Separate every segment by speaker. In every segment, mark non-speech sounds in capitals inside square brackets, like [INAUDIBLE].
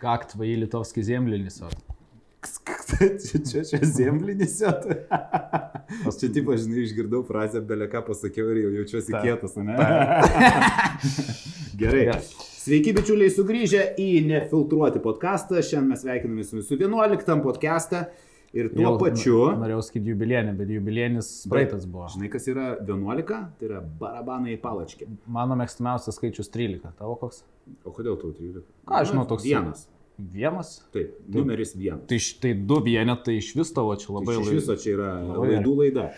Speaker 1: Как твои литовские земли несут?
Speaker 2: čia, čia, čia zemlinis set. Aš čia, tipo, žinai, išgirdau frazę, beleka pasakiau ir jau jaučiuosi
Speaker 1: Ta.
Speaker 2: kietas, ne? [LAUGHS] Gerai. Sveiki, bičiuliai, sugrįžę į Nefiltruoti podcastą. Šiandien mes sveikiname su visų 11 podcastą. Ir tuo
Speaker 1: Jau
Speaker 2: pačiu,
Speaker 1: Norėjau sakyti jubilienį, bet jubilienis praeitas buvo.
Speaker 2: žinai, kas yra 11, tai yra barabanai palačkė.
Speaker 1: Mano mėgstamiausias skaičius 13. Tavo koks?
Speaker 2: O kodėl tau 13?
Speaker 1: Ką aš žinau, toks-
Speaker 2: Vienas.
Speaker 1: Vienas?
Speaker 2: Taip, numeris vienas.
Speaker 1: Tai štai du vienetai iš vis tavo čia labai
Speaker 2: Tai iš viso čia yra
Speaker 1: labai
Speaker 2: laidų laida.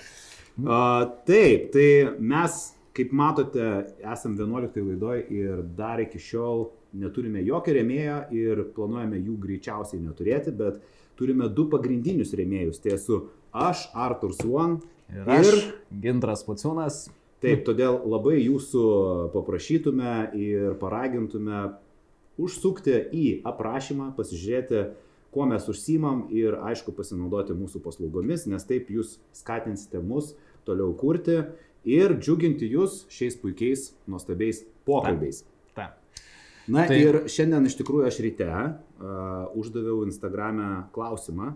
Speaker 2: A, taip, tai mes, kaip matote, esam 11 laidoj ir dar iki šiol neturime jokio rėmėjo ir planuojame jų greičiausiai neturėti, bet turime du pagrindinius rėmėjus. Tai esu aš, Artur Swan.
Speaker 1: Ir aš, Gintras Paciūnas.
Speaker 2: Taip, todėl labai jūsų paprašytume ir paragintume užsukti į aprašymą, pasižiūrėti, kuo mes užsimam ir aišku pasinaudoti mūsų paslaugomis, nes taip jūs skatinsite mus toliau kurti ir džiuginti jūs šiais puikiais, nuostabiais pokalbiais.
Speaker 1: Ta.
Speaker 2: Na
Speaker 1: Tai-
Speaker 2: ir šiandien iš tikrųjų aš ryte uždaviau Instagram'e klausimą,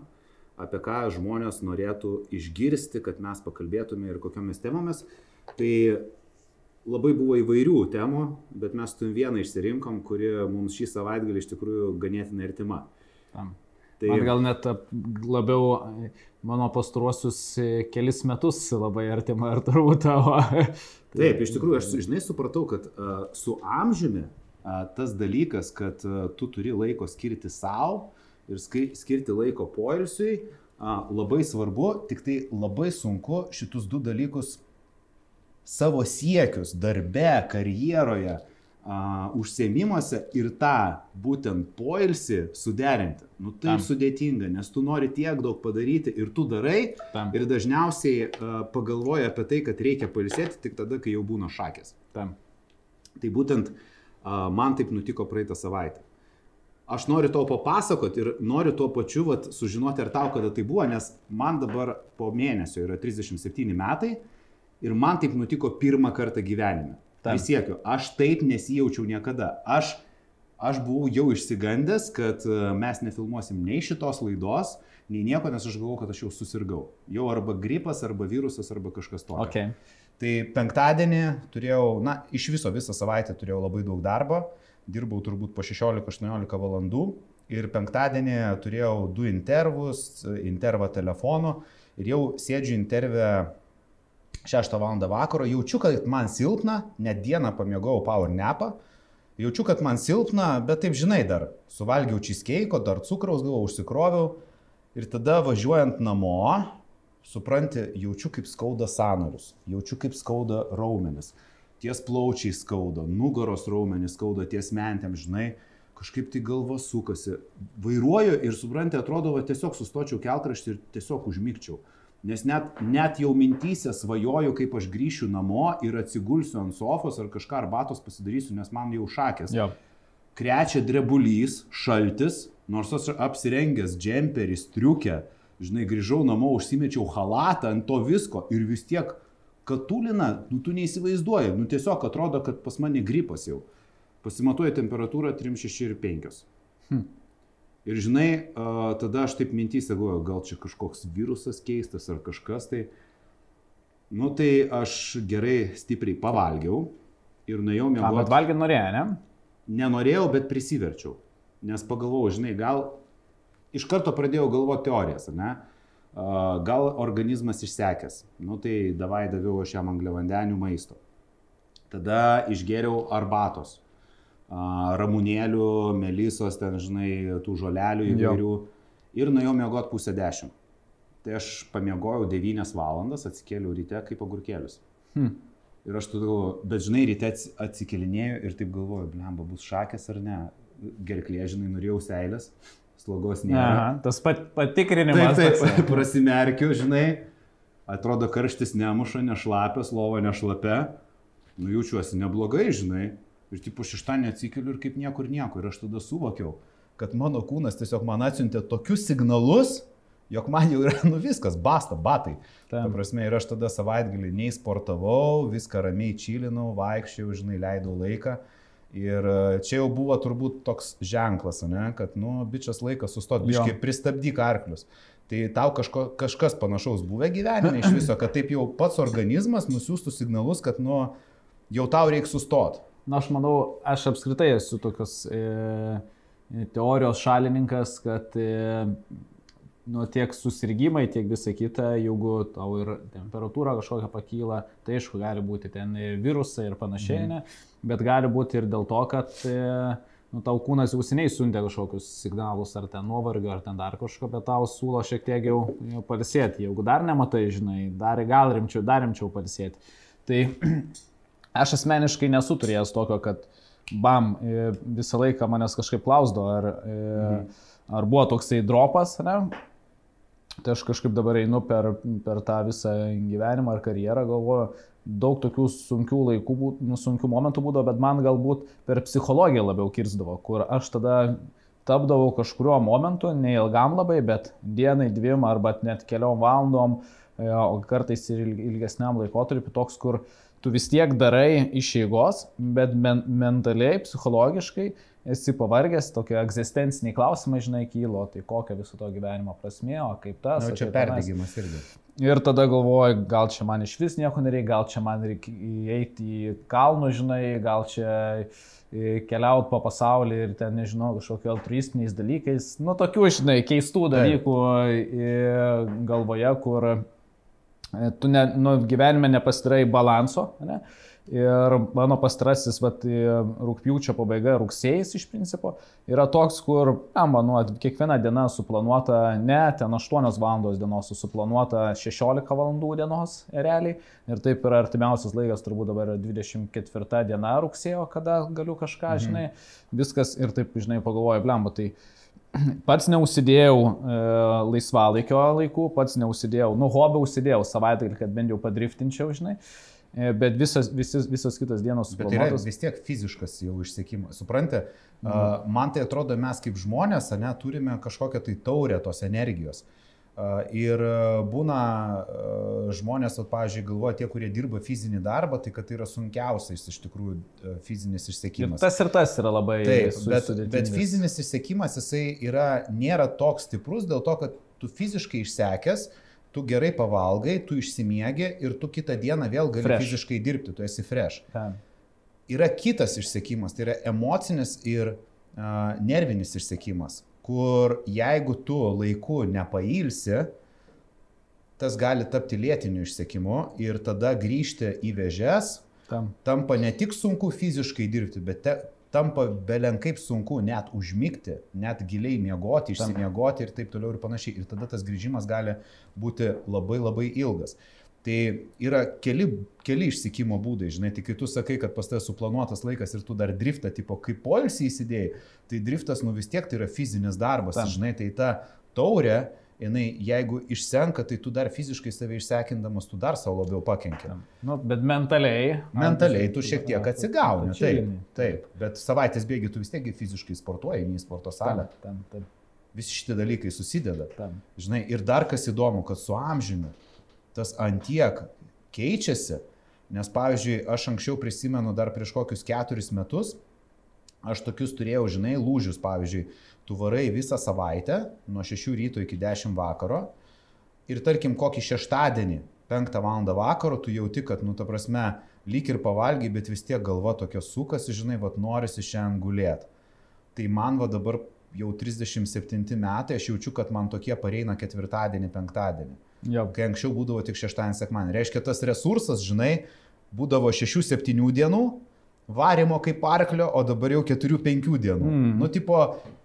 Speaker 2: apie ką žmonės norėtų išgirsti, kad mes pakalbėtume ir kokiamis temomis. Tai labai buvo įvairių temų, bet mes tu vieną išsirinkom, kuri mums šį savaitgalį iš tikrųjų ganėtinai artima.
Speaker 1: Tam.
Speaker 2: Tai
Speaker 1: Man gal net labiau e, mano pastaruosius e, kelis metus labai artima ir turbūt tavo.
Speaker 2: Taip, iš tikrųjų, aš žinai supratau, kad uh, su amžiumi tas dalykas, kad tu turi laiko skirti savo ir skirti laiko poilsiui, labai svarbu, tik tai labai sunku šitus du dalykus savo siekius darbe, karjeroje, uh, užsiemimuose ir tą būtent poilsį suderinti. Nu tai
Speaker 1: Tam.
Speaker 2: sudėtinga, nes tu nori tiek daug padaryti ir tu darai,
Speaker 1: Tam,
Speaker 2: Ir dažniausiai uh, pagalvoja apie tai, kad reikia palisėti tik tada, kai jau būna šakės.
Speaker 1: tam.
Speaker 2: Tai būtent uh, man taip nutiko praeitą savaitę. Aš noriu tau papasakoti ir noriu tuo pačiu vat, sužinoti, ar tau kada tai buvo, nes man dabar po mėnesio yra 37 metai ir man taip nutiko pirmą kartą gyvenime.
Speaker 1: Taip.
Speaker 2: Prisiekiu, aš taip nesijaučiau niekada. Aš, aš buvau jau išsigandęs, kad uh, mes nefilmuosim nei šitos laidos, nei nieko, nes aš galvojau, kad aš jau susirgau. Jau arba gripas, arba virusas, arba kažkas tokio.
Speaker 1: Okay.
Speaker 2: Tai penktadienį turėjau, na, iš viso visą savaitę turėjau labai daug darbo, dirbau turbūt po 16-18 valandų. Ir penktadienį turėjau du intervus, intervą telefonu. Ir jau sėdžiu intervę 6 val. vakaro, jaučiu, kad man silpna, net dieną pamiegojau power nepą, jaučiu, kad man silpna, bet taip žinai dar, suvalgiau čiskeiko, dar cukraus gavau, užsikroviau. Ir tada važiuojant namo, supranti, jaučiu kaip skauda sanarius, jaučiu kaip skauda raumenis, ties plaučiai skauda, nugaros raumenis skauda, ties mentėm, žinai, kažkaip tai galva sukasi. Vairuoju ir supranti, atrodo, va, tiesiog sustočiau kelkraštį ir tiesiog užmygčiau. Nes net, net jau mintysė svajoju, kaip aš grįšiu namo ir atsigulsiu ant sofos ar kažką arbatos pasidarysiu, nes man jau šakės
Speaker 1: Jo.
Speaker 2: krečia drebulys, šaltis, nors aš apsirengęs džemperį, striukę, žinai, grįžau namo, užsimečiau halatą ant to visko ir vis tiek katulina, nu tu neįsivaizduoji, nu tiesiog atrodo, kad pas mane gripas jau. Pasimatuoja temperatūrą 3,6 ir 5.
Speaker 1: Hm.
Speaker 2: Ir žinai, tada aš taip mintys galvoju, gal čia kažkoks virusas keistas ar kažkas tai. Nu tai aš gerai stipriai pavalgiau ir nuėjau
Speaker 1: Ką, bet
Speaker 2: miegoti
Speaker 1: valgyti norėjo, ne?
Speaker 2: nenorėjau, bet prisiverčiau. Nes pagalvojau, žinai, gal iš karto pradėjau galvoti teorijas, ne? Gal organizmas išsekęs. Nu tai davai daviau aš jam angliavandenių maisto. Tada išgėriau arbatos. Ramunėlių, melisos, ten, žinai, tų žolelių įvairių. Ir nuėjau miegoti pusę dešimt. Tai aš pamiegojau 9 valandas, atsikėliau ryte kaip agurkėlis.
Speaker 1: Hm.
Speaker 2: Ir aš tada galvoju, bet žinai, ryte atsi- atsikelinėjau ir taip galvoju, blemba, bus šakės ar ne. Gerklė, žinai, norėjau seilės, slogos nėra.
Speaker 1: Aha, tas pat
Speaker 2: Taip,
Speaker 1: patikrinimas.
Speaker 2: taip,
Speaker 1: toksai. [LAUGHS]
Speaker 2: prasimerkiu, žinai, atrodo karštis nemuša, nešlapės, lova nešlapia, nu jaučiuosi neblogai, žinai. Ir tipo šeštąjį atsikeliu ir kaip niekur nieko. Ir aš tada suvokiau, kad mano kūnas tiesiog man atsiuntė tokius signalus, jog man jau yra, nu viskas, basta, batai. Ta prasme, ir aš tada savaitgalį nei sportavau, viską ramiai čilinau, vaikščiau, žinai, leidau laiką. Ir e, čia jau buvo turbūt toks ženklas, ne, kad, nu, bičias laikas sustoti, biškai pristabdyk arklius. Tai tau kažko, kažkas panašaus buvę gyvenime iš viso, kad taip jau pats organizmas nusiųstų signalus, kad, nu, jau tau reikia sustoti.
Speaker 1: Na, aš manau, aš apskritai esu tokios e, teorijos šalininkas, kad e, nu, tiek susirgymai, tiek visa kita, jeigu tau ir temperatūra kažkokia pakyla, tai aišku, gali būti ten virusai ir panašiai, mm. ne, bet gali būti ir dėl to, kad e, nu, tau kūnas jau seniai siuntė kažkokius signalus, ar ten nuovargio, ar ten dar kažko, bet tau siūlo šiek tiek jau, jau palisėti. Jeigu dar nematai, žinai, dar gal rimčiau, dar rimčiau palisėti. Tai [CLEARS THROAT] aš asmeniškai nesu turėjęs tokio, kad bam, e, visą laiką manęs kažkaip klausdo, ar, mhm. ar buvo toksai dropas, ne? Tai aš kažkaip dabar einu per, per tą visą gyvenimą ar karjerą, galvoju, daug tokių sunkių laikų, nu, sunkių momentų būdavo, bet man galbūt per psichologiją labiau kirzdavo, kur aš tada tapdavau kažkurio momentu, neilgam labai, bet dienai, dviem arba net keliom valandom, e, o kartais ir ilgesniam laikotarpiu toks, kur tu vis tiek darai iš eigos, bet men mentaliai, psichologiškai esi pavargęs, tokie egzistenciniai klausimai, žinai, kylo, tai kokia viso to gyvenimo prasme, o kaip tas.
Speaker 2: Na, čia perdėgymas irgi.
Speaker 1: Ir tada galvoju, gal čia man iš vis nieko nereikia, gal čia man reikia įeiti į kalnų, žinai, gal čia keliauti po pasaulį ir ten, nežinau, kažkokiu altruistiniais dalykais. Nu, tokių, žinai, keistų dalykų Taip. galvoje, kur e, tu ne, nu, gyvenime nepasidarai balanso. Ne? Ir mano pastrasis, vat, rūpjūčio pabaiga, rugsėjas iš principo, yra toks, kur, na, manu, kiekviena diena suplanuota ne ten 8 valandos dienos, suplanuota 16 valandų dienos realiai. Ir taip yra artimiausias laikas, turbūt dabar yra 24 diena rugsėjo, kada galiu kažką, mhm. žinai, viskas ir taip, žinai, pagalvoju, blemba, tai [CLEARS THROAT] pats neusidėjau e, laisvalaikio laikų, pats neusidėjau, nu, hobį užsidėjau savaitgalį, kad bent jau padriftinčiau, žinai. E, bet visas, visos, visos kitos dienos
Speaker 2: suplanuotos. Bet tai yra vis tiek fiziškas jau išsiekimas. Suprantate, mhm. man tai atrodo, mes kaip žmonės, ne, turime kažkokią tai taurę tos energijos. Ir būna žmonės, at, pavyzdžiui, galvoja tie, kurie dirba fizinį darbą, tai kad tai yra sunkiausias iš tikrųjų fizinis išsiekimas.
Speaker 1: Ir tas ir tas yra labai
Speaker 2: Taip, bet, bet fizinis išsiekimas jisai yra, nėra toks stiprus dėl to, kad tu fiziškai išsekęs, uh, tu gerai pavalgai, tu išsimiegi ir tu kitą dieną vėl gali fresh. fiziškai dirbti, tu esi fresh. Ta. Yra kitas išsiekimas, tai yra emocinis ir uh, nervinis išsiekimas, kur jeigu tu laiku nepailsi, tas gali tapti lėtiniu išsiekimu ir tada grįžti į vežes, Tam. tampa ne tik sunku fiziškai dirbti, bet te, tampa belenkaip sunku net užmygti, net giliai miegoti, išsimiegoti ir taip toliau ir panašiai. Ir tada tas grįžimas gali būti labai labai ilgas. Tai yra keli, keli išsikimo būdai, žinai, tik kai tu sakai, kad pas tavęs suplanuotas laikas ir tu dar driftą, tipo, kaip poilsį įsidėjai, tai driftas, nu vis tiek tai yra fizinis darbas, Tam. žinai, tai ta taurė, jinai, jeigu išsenka, tai tu dar fiziškai save išsekindamas, tu dar savo labiau pakenki.
Speaker 1: Nu, bet mentaliai.
Speaker 2: Mentaliai tu šiek tiek atsigauni. Taip, taip. Bet savaitės bėgi tu vis tiek fiziškai sportuoji, į sporto salę. Tam, tam, tam. Visi šitie dalykai susideda. Tam. Žinai, ir dar kas įdomu, kad su amžiumi tas antiek keičiasi, nes pavyzdžiui, aš anksčiau prisimenu dar prieš kokius keturis metus, aš tokius turėjau, žinai, lūžius, pavyzdžiui, tu varai visą savaitę nuo 6 ryto iki 10 vakaro ir tarkim kokį šeštadienį 5 val. vakaro tu jauti, kad, nu, ta prasme, lyg ir pavalgy, bet vis tiek galva tokia sukasi, žinai, vad norisi šiandien gulėti. Tai man va dabar jau 37 metai, aš jaučiu, kad man tokie pareina ketvirtadienį, penktadienį. Jau. Kai anksčiau būdavo tik šeštadienį, sekmanį. Reiškia, tas resursas, žinai, būdavo 6-7 dienų, varimo kaip arklio, o dabar jau 4-5 dienų. Mm. Nu, tipo,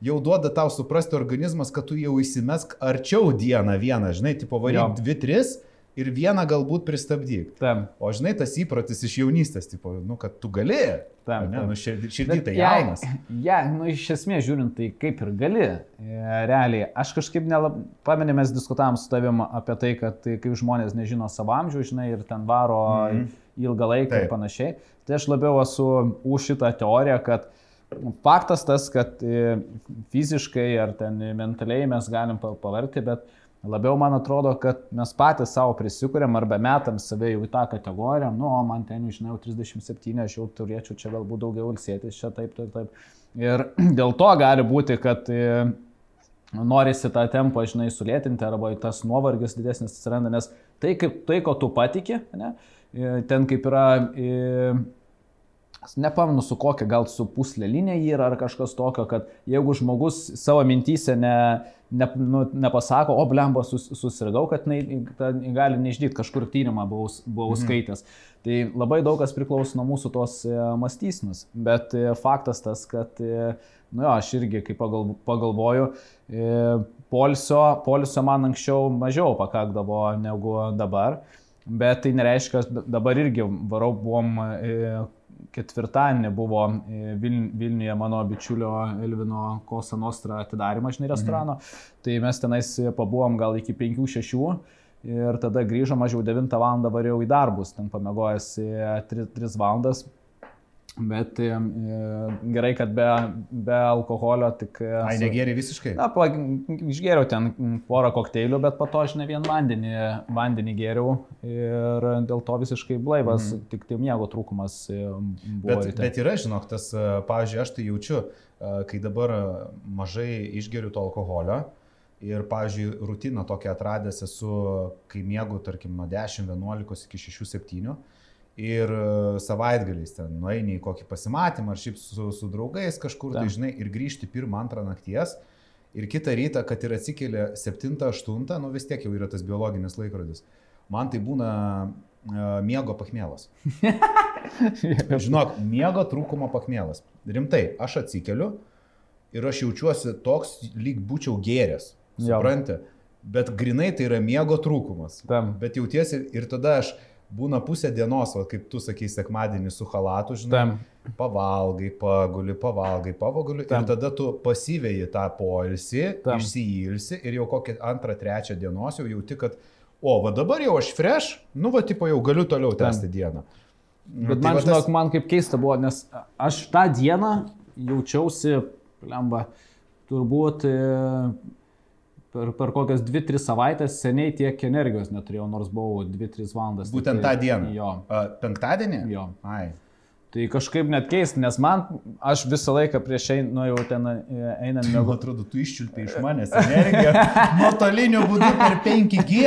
Speaker 2: jau duoda tau suprasti organizmas, kad tu jau įsimesk arčiau dieną vieną, žinai, tipo, varyk 2-3 ir vieną galbūt pristabdyk. Tam. O žinai, tas įprotis iš jaunystės, tipo, nu, kad tu gali. Tam, ne, tam. Nu, širdį, širdį tai jaunas. [LAUGHS]
Speaker 1: Ja, ja, nu, iš esmės žiūrint, tai kaip ir gali. E, realiai, aš kažkaip nelab... pamenė, mes diskutavom su tavim apie tai, kad tai, kaip žmonės nežino savo amžių, žinai, ir ten varo mm -hmm. ilgą laiką Taip. ir panašiai. Tai aš labiau esu už šitą teoriją, kad Faktas tas, kad e, fiziškai ar ten mentaliai mes galim pavarti, bet Labiau man atrodo, kad mes patys savo prisikūrėm arba metam save jau į tą kategoriją, nu, o man ten, žinau, 37, aš jau turėčiau čia galbūt daugiau ilsėtis, čia taip, taip, taip. Ir [CLEARS THROAT] dėl to gali būti, kad e, norisi tą tempą, žinai, sulėtinti arba tas nuovargis didesnis atsiranda, nes tai, kaip, tai ko tu patiki, ne, e, ten kaip yra... E, Nepamenu su kokia, gal su puslė linija yra ar kažkas tokio, kad jeigu žmogus savo mintys ne, ne, nu, nepasako, o blemba sus, susirgau, kad jinai gali neišdyti, kažkur tyrimą buvau, buvau mhm. skaitęs. Tai labai daug kas priklauso nuo mūsų tos e, mąstysnos. Bet e, faktas tas, kad, e, nu jo, aš irgi, kai pagal, pagalvoju, polisio, polisio man anksčiau mažiau pakakdavo negu dabar. Bet tai nereiškia, kad dabar irgi varau buvom ketvirtadienį buvo e, Vilniuje mano bičiulio Elvino Kosa Nostra atidarymas, žinai, restorano. Mhm. Tai mes tenais pabuvom gal iki 5-6 ir tada grįžom, aš jau 9 val. variau į darbus, ten pamegojęs 3, 3 valandas. Bet e, gerai, kad be, be alkoholio tik...
Speaker 2: E, Ai, negėrė visiškai?
Speaker 1: Na, pa, išgėriau ten porą kokteilių, bet po to aš ne vien vandenį, vandenį gėriau ir dėl to visiškai blaivas, mhm. tik tai miego trūkumas e, buvo.
Speaker 2: Bet, bet yra, žinok, tas, pavyzdžiui, aš tai jaučiu, kai dabar mažai išgeriu to alkoholio. Ir, pavyzdžiui, rutiną tokią atradęs esu, kai miegu, tarkim, nuo 10-11 iki 6-7 ir e, savaitgaliais ten nueini į kokį pasimatymą ar šiaip su, su draugais kažkur, tai žinai, ir grįžti pirmą, antrą nakties. Ir kitą rytą, kad ir atsikėlė 7-8, nu vis tiek jau yra tas biologinis laikrodis. Man tai būna uh, miego pakmėlas. [LAUGHS] Žinok, miego trūkumo pakmėlas. Rimtai, aš atsikeliu ir aš jaučiuosi toks, lyg būčiau gėręs. Suprantate? Bet grinai tai yra miego trūkumas. Tam. Bet jautiesi ir tada aš būna pusę dienos, va, kaip tu sakai, sekmadienį su halatu, žinai, Tam. pavalgai, paguli, pavalgai, pavaguli Tam. ir tada tu pasyvėjai tą poilsį, išsiilsi ir jau kokią antrą, trečią dienos jau jauti, kad, o, va dabar jau aš fresh, nu, va, tipo, jau galiu toliau tęsti dieną.
Speaker 1: Bet tai man, va, žinok, tas... man kaip keista buvo, nes aš tą dieną jaučiausi, lemba, turbūt e, per, per kokias 2-3 savaitės seniai tiek energijos neturėjau, nors buvau 2-3 valandas.
Speaker 2: Būtent tą dieną.
Speaker 1: Jo.
Speaker 2: A, penktadienį?
Speaker 1: Jo.
Speaker 2: Ai.
Speaker 1: Tai kažkaip net keista, nes man, aš visą laiką prieš ein, nu jau ten e, einant
Speaker 2: mėgau. Man atrodo, tu iščiulpi iš manęs energiją nuotoliniu būdu per 5G.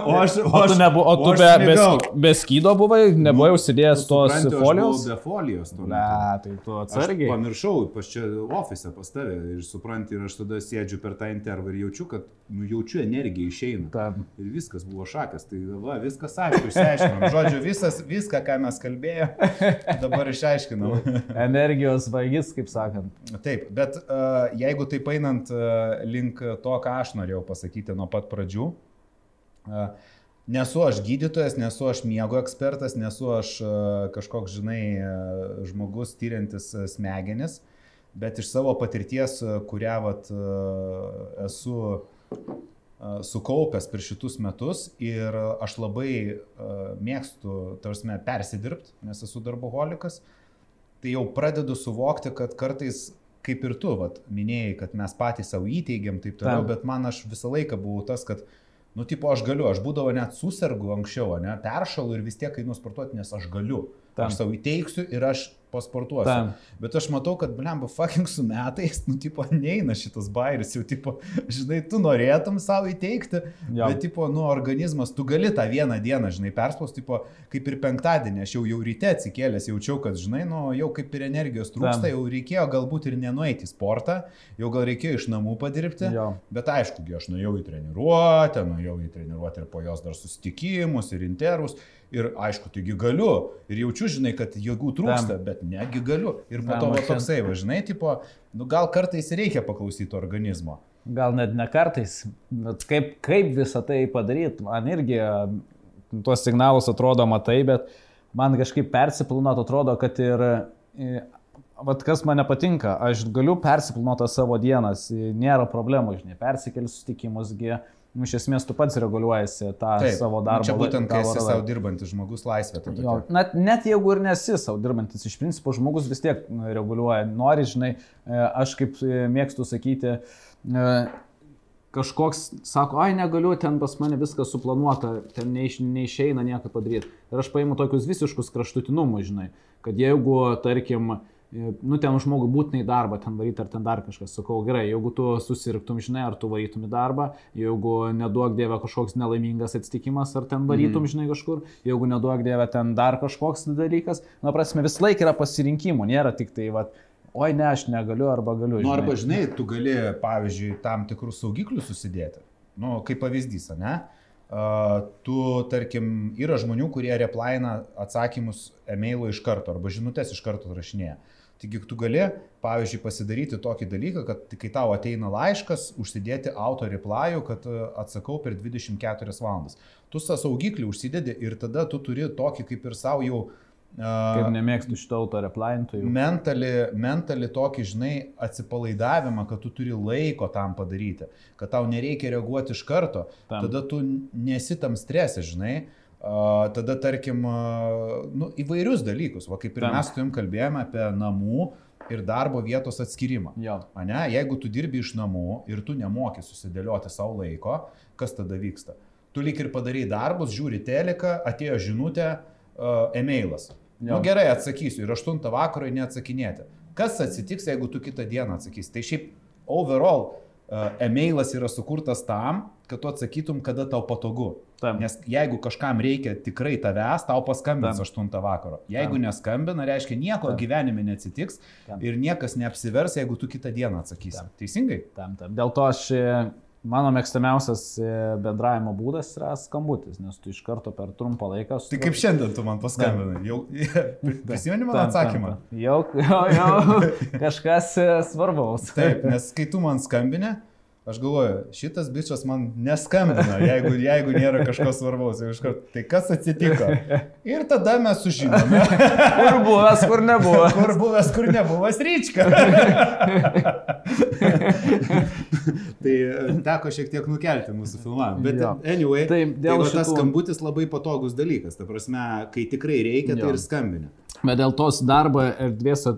Speaker 1: o aš, o, o tu, nebu, o tu be, be, be skydo buvai, nebuvai nu, užsidėjęs tos supranti, folijos?
Speaker 2: Be folijos.
Speaker 1: Ne, tai tu atsargiai.
Speaker 2: Aš pamiršau, pas čia ofise pas tave ir supranti, ir aš tada sėdžiu per tą intervą ir jaučiu, kad nu, jaučiu energiją išeina.
Speaker 1: Tam.
Speaker 2: Ir viskas buvo šakas, tai va, viskas aišku, išsiaiškinom. Žodžiu, visas visas, viską, ką mes kalbėjome, [LAUGHS] dabar išaiškinau.
Speaker 1: Energijos vaigis, kaip sakant.
Speaker 2: Taip, bet uh, jeigu taip einant uh, link to, ką aš norėjau pasakyti nuo pat pradžių, uh, Nesu aš gydytojas, nesu aš miego ekspertas, nesu aš kažkoks, žinai, žmogus tyriantis smegenis, bet iš savo patirties, kurią vat, esu sukaupęs per šitus metus ir aš labai mėgstu, tarsi, persidirbti, nes esu darboholikas, tai jau pradedu suvokti, kad kartais, kaip ir tu, vat, minėjai, kad mes patys savo įteigiam taip toliau, bet man aš visą laiką buvau tas, kad Nu, tipo, aš galiu, aš būdavo net susirgu anksčiau, ne, peršalu ir vis tiek einu sportuoti, nes aš galiu. Tam. Aš savo įteiksiu ir aš pasportuosiu. Tam. Bet aš matau, kad, blemba, fucking su metais, nu, tipo, neina šitas bairis, jau, tipo, žinai, tu norėtum savo įteikti, ja. bet, tipo, nu, organizmas, tu gali tą vieną dieną, žinai, perspaus, tipo, kaip ir penktadienį, aš jau, jau ryte atsikėlęs, jaučiau, kad, žinai, nu, jau kaip ir energijos trūksta, Tam. jau reikėjo galbūt ir nenueiti į sportą, jau gal reikėjo iš namų padirbti, ja. bet aišku, aš nuėjau į treniruotę, nuėjau į treniruotę ir po jos dar susitikimus ir intervus. Ir aišku, taigi galiu. Ir jaučiu, žinai, kad jėgų trūksta, Tam. bet negi galiu. Ir po to va, toksai, va, žinai, tipo, nu, gal kartais reikia paklausyti organizmo.
Speaker 1: Gal net ne kartais, bet kaip, kaip visą tai padaryti, man irgi tuos signalus atrodo matai, bet man kažkaip persipilnot atrodo, kad ir Vat kas man nepatinka, aš galiu persipilnuoti savo dienas, nėra problemų, žinai, persikeli susitikimusgi, nu, iš esmės tu pats reguliuojasi tą Taip, savo darbą.
Speaker 2: Čia būtent, kai esi savo dirbantis žmogus laisvė.
Speaker 1: Jo, net, net jeigu ir nesi savo dirbantis, iš principo žmogus vis tiek nu, reguliuoja. Nori, žinai, e, aš kaip e, mėgstu sakyti, e, kažkoks sako, ai negaliu, ten pas mane viskas suplanuota, ten neiš, neišeina nieko padaryti. Ir aš paimu tokius visiškus kraštutinumus, žinai, kad jeigu, tarkim, nu ten žmogui būtinai darbą ten varyti ar ten dar kažkas. Sakau, gerai, jeigu tu susirgtum, žinai, ar tu varytum į darbą, jeigu neduok dievę kažkoks nelaimingas atsitikimas, ar ten varytum, mm. žinai, kažkur, jeigu neduok dievę ten dar kažkoks dalykas, na, prasme, vis laik yra pasirinkimų, nėra tik tai, va, oi ne, aš negaliu arba galiu.
Speaker 2: Žinai. Nu, arba, žinai, tu gali, pavyzdžiui, tam tikrus saugiklius susidėti. Nu, kaip pavyzdys, ne? Uh, tu, tarkim, yra žmonių, kurie replaina atsakymus e-mailų iš karto arba žinutės iš karto rašinėja. Uh, Taigi tu gali, pavyzdžiui, pasidaryti tokį dalyką, kad kai tau ateina laiškas, užsidėti auto replajų, kad e, atsakau per 24 valandas. Tu tą saugiklį užsidedi ir tada tu turi tokį kaip ir savo jau...
Speaker 1: Uh, kaip nemėgstu šito auto replajintojų.
Speaker 2: Mentali, mentali tokį, žinai, atsipalaidavimą, kad tu turi laiko tam padaryti, kad tau nereikia reaguoti iš karto, tam. tada tu nesi tam stresė, žinai. Uh, tada tarkim, nu, įvairius dalykus, va kaip ir Tam. mes su jum kalbėjome apie namų ir darbo vietos atskirimą.
Speaker 1: Jo.
Speaker 2: Ane? Jeigu tu dirbi iš namų ir tu nemoki susidėlioti savo laiko, kas tada vyksta? Tu lik ir padarai darbus, žiūri teleką, atėjo žinutė, e-mailas. Na nu, gerai, atsakysiu ir 8 vakaro neatsakinėti. Kas atsitiks, jeigu tu kitą dieną atsakysi? Tai šiaip overall e-mailas yra sukurtas tam, kad tu atsakytum, kada tau patogu. Tam. Nes jeigu kažkam reikia tikrai tavęs, tau paskambins tam. 8 vakaro. Jeigu tam. neskambina, reiškia nieko tam. gyvenime neatsitiks tam. ir niekas neapsivers, jeigu tu kitą dieną atsakysi. Tam. Teisingai?
Speaker 1: Tam, tam. Dėl to aš Mano mėgstamiausias e, bendravimo būdas yra skambutis, nes tu iš karto per trumpą laiką...
Speaker 2: Su... Tai kaip šiandien tu man paskambinai? Jau [LAUGHS] prisimeni mano atsakymą?
Speaker 1: Tam, tam. Jau, jau, jau [LAUGHS] kažkas e, svarbaus.
Speaker 2: Taip, nes kai tu man skambinė, Aš galvoju, šitas bičias man neskambina, jeigu, jeigu nėra kažko svarbaus. Iškart, tai kas atsitiko? Ir tada mes sužinome.
Speaker 1: kur buvęs, kur nebuvo.
Speaker 2: kur buvęs, kur nebuvo Ryčka. tai e, teko šiek tiek nukelti mūsų filmavimą. Bet jo. anyway, Taip, tai šitų... tas skambutis labai patogus dalykas. Ta prasme, kai tikrai reikia, tai jo. tai ir skambinė.
Speaker 1: Bet dėl tos darbo erdvės e,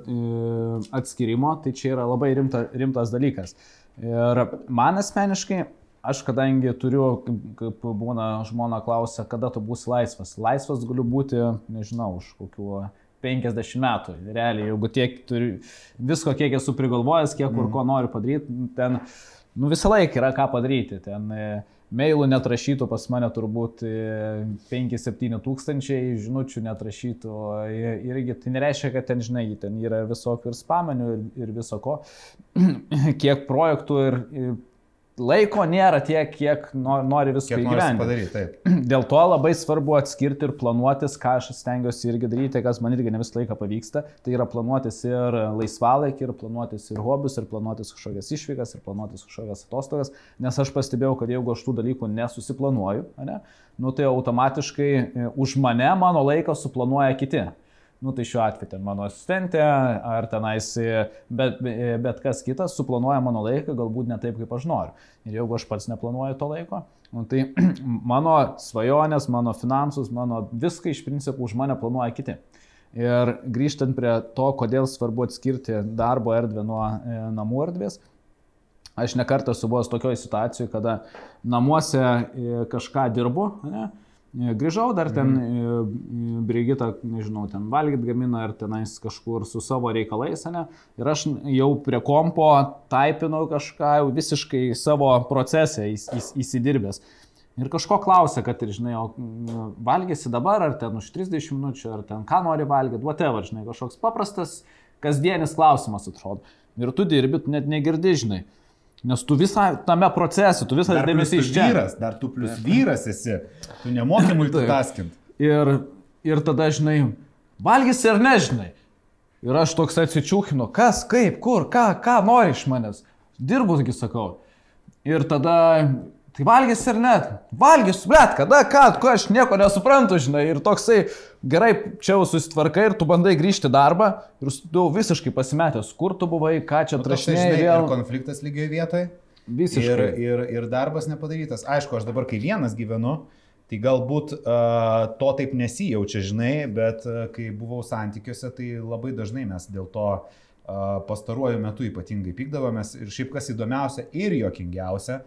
Speaker 1: atskirimo, tai čia yra labai rimta, rimtas dalykas. Ir man asmeniškai, aš kadangi turiu, kaip būna žmona klausia, kada tu būsi laisvas. Laisvas galiu būti, nežinau, už kokiu 50 metų. Realiai, jeigu tiek turiu, visko kiek esu prigalvojęs, kiek kur mm. ko noriu padaryti, ten nu, visą laiką yra ką padaryti. Ten mailų netrašytų pas mane turbūt 5-7 e, tūkstančiai, žinučių netrašytų irgi. Tai nereiškia, kad ten, žinai, ten yra visokių ir spamenių ir, ir viso ko. [CLEARS THROAT] Kiek projektų ir, ir laiko nėra tiek, kiek nori viską įgyvendinti. [CLEARS THROAT] Dėl to labai svarbu atskirti ir planuotis, ką aš stengiuosi irgi daryti, kas man irgi ne visą laiką pavyksta. Tai yra planuotis ir laisvalaikį, ir planuotis ir hobius, ir planuotis kažkokias išvykas, ir planuotis kažkokias atostogas. Nes aš pastebėjau, kad jeigu aš tų dalykų nesusiplanuoju, ne, nu, tai automatiškai e, už mane mano laiką suplanuoja kiti nu tai šiuo atveju ten mano asistentė ar tenais bet, bet kas kitas suplanuoja mano laiką galbūt ne taip, kaip aš noriu. Ir jeigu aš pats neplanuoju to laiko, nu, tai [CLEARS THROAT] mano svajonės, mano finansus, mano viską iš principo už mane planuoja kiti. Ir grįžtant prie to, kodėl svarbu atskirti darbo erdvę nuo e, namų erdvės, aš nekartą esu buvęs tokioje situacijoje, kada namuose e, kažką dirbu, ne, grįžau dar ten, mm. Brigita, nežinau, ten valgyt gamina ar tenais kažkur su savo reikalais, ne? Ir aš jau prie kompo taipinau kažką jau visiškai savo procesą įs, įs, įsidirbęs. Ir kažko klausia, kad ir, žinai, o valgysi dabar, ar ten už 30 minučių, ar ten ką nori valgyti, whatever, žinai, kažkoks paprastas kasdienis klausimas atrodo. Ir tu dirbi, tu net negirdi, žinai. Nes tu visą tame procese, tu visą dėmesį iš čia.
Speaker 2: Vyras, dar tu plus vyras esi, tu nemoki [LAUGHS] multitaskint.
Speaker 1: ir, ir tada, žinai, valgysi ar nežinai. Ir aš toks atsičiūkinu, kas, kaip, kur, ką, ką nori iš manęs. Dirbusgi sakau. Ir tada Tai valgys ir net. Valgys, blėt, kada, ką, ko aš nieko nesuprantu, žinai. Ir toksai, gerai, čia jau susitvarkai ir tu bandai grįžti darbą ir tu visiškai pasimetęs, kur tu buvai, ką čia trašinėjai.
Speaker 2: Tai vėl konfliktas lygiai vietoje.
Speaker 1: Visiškai.
Speaker 2: Ir, ir, ir darbas nepadarytas. Aišku, aš dabar, kai vienas gyvenu, tai galbūt uh, to taip nesijaučia, žinai, bet uh, kai buvau santykiuose, tai labai dažnai mes dėl to uh, pastaruoju metu ypatingai pykdavomės. Ir šiaip kas įdomiausia ir jokingiausia,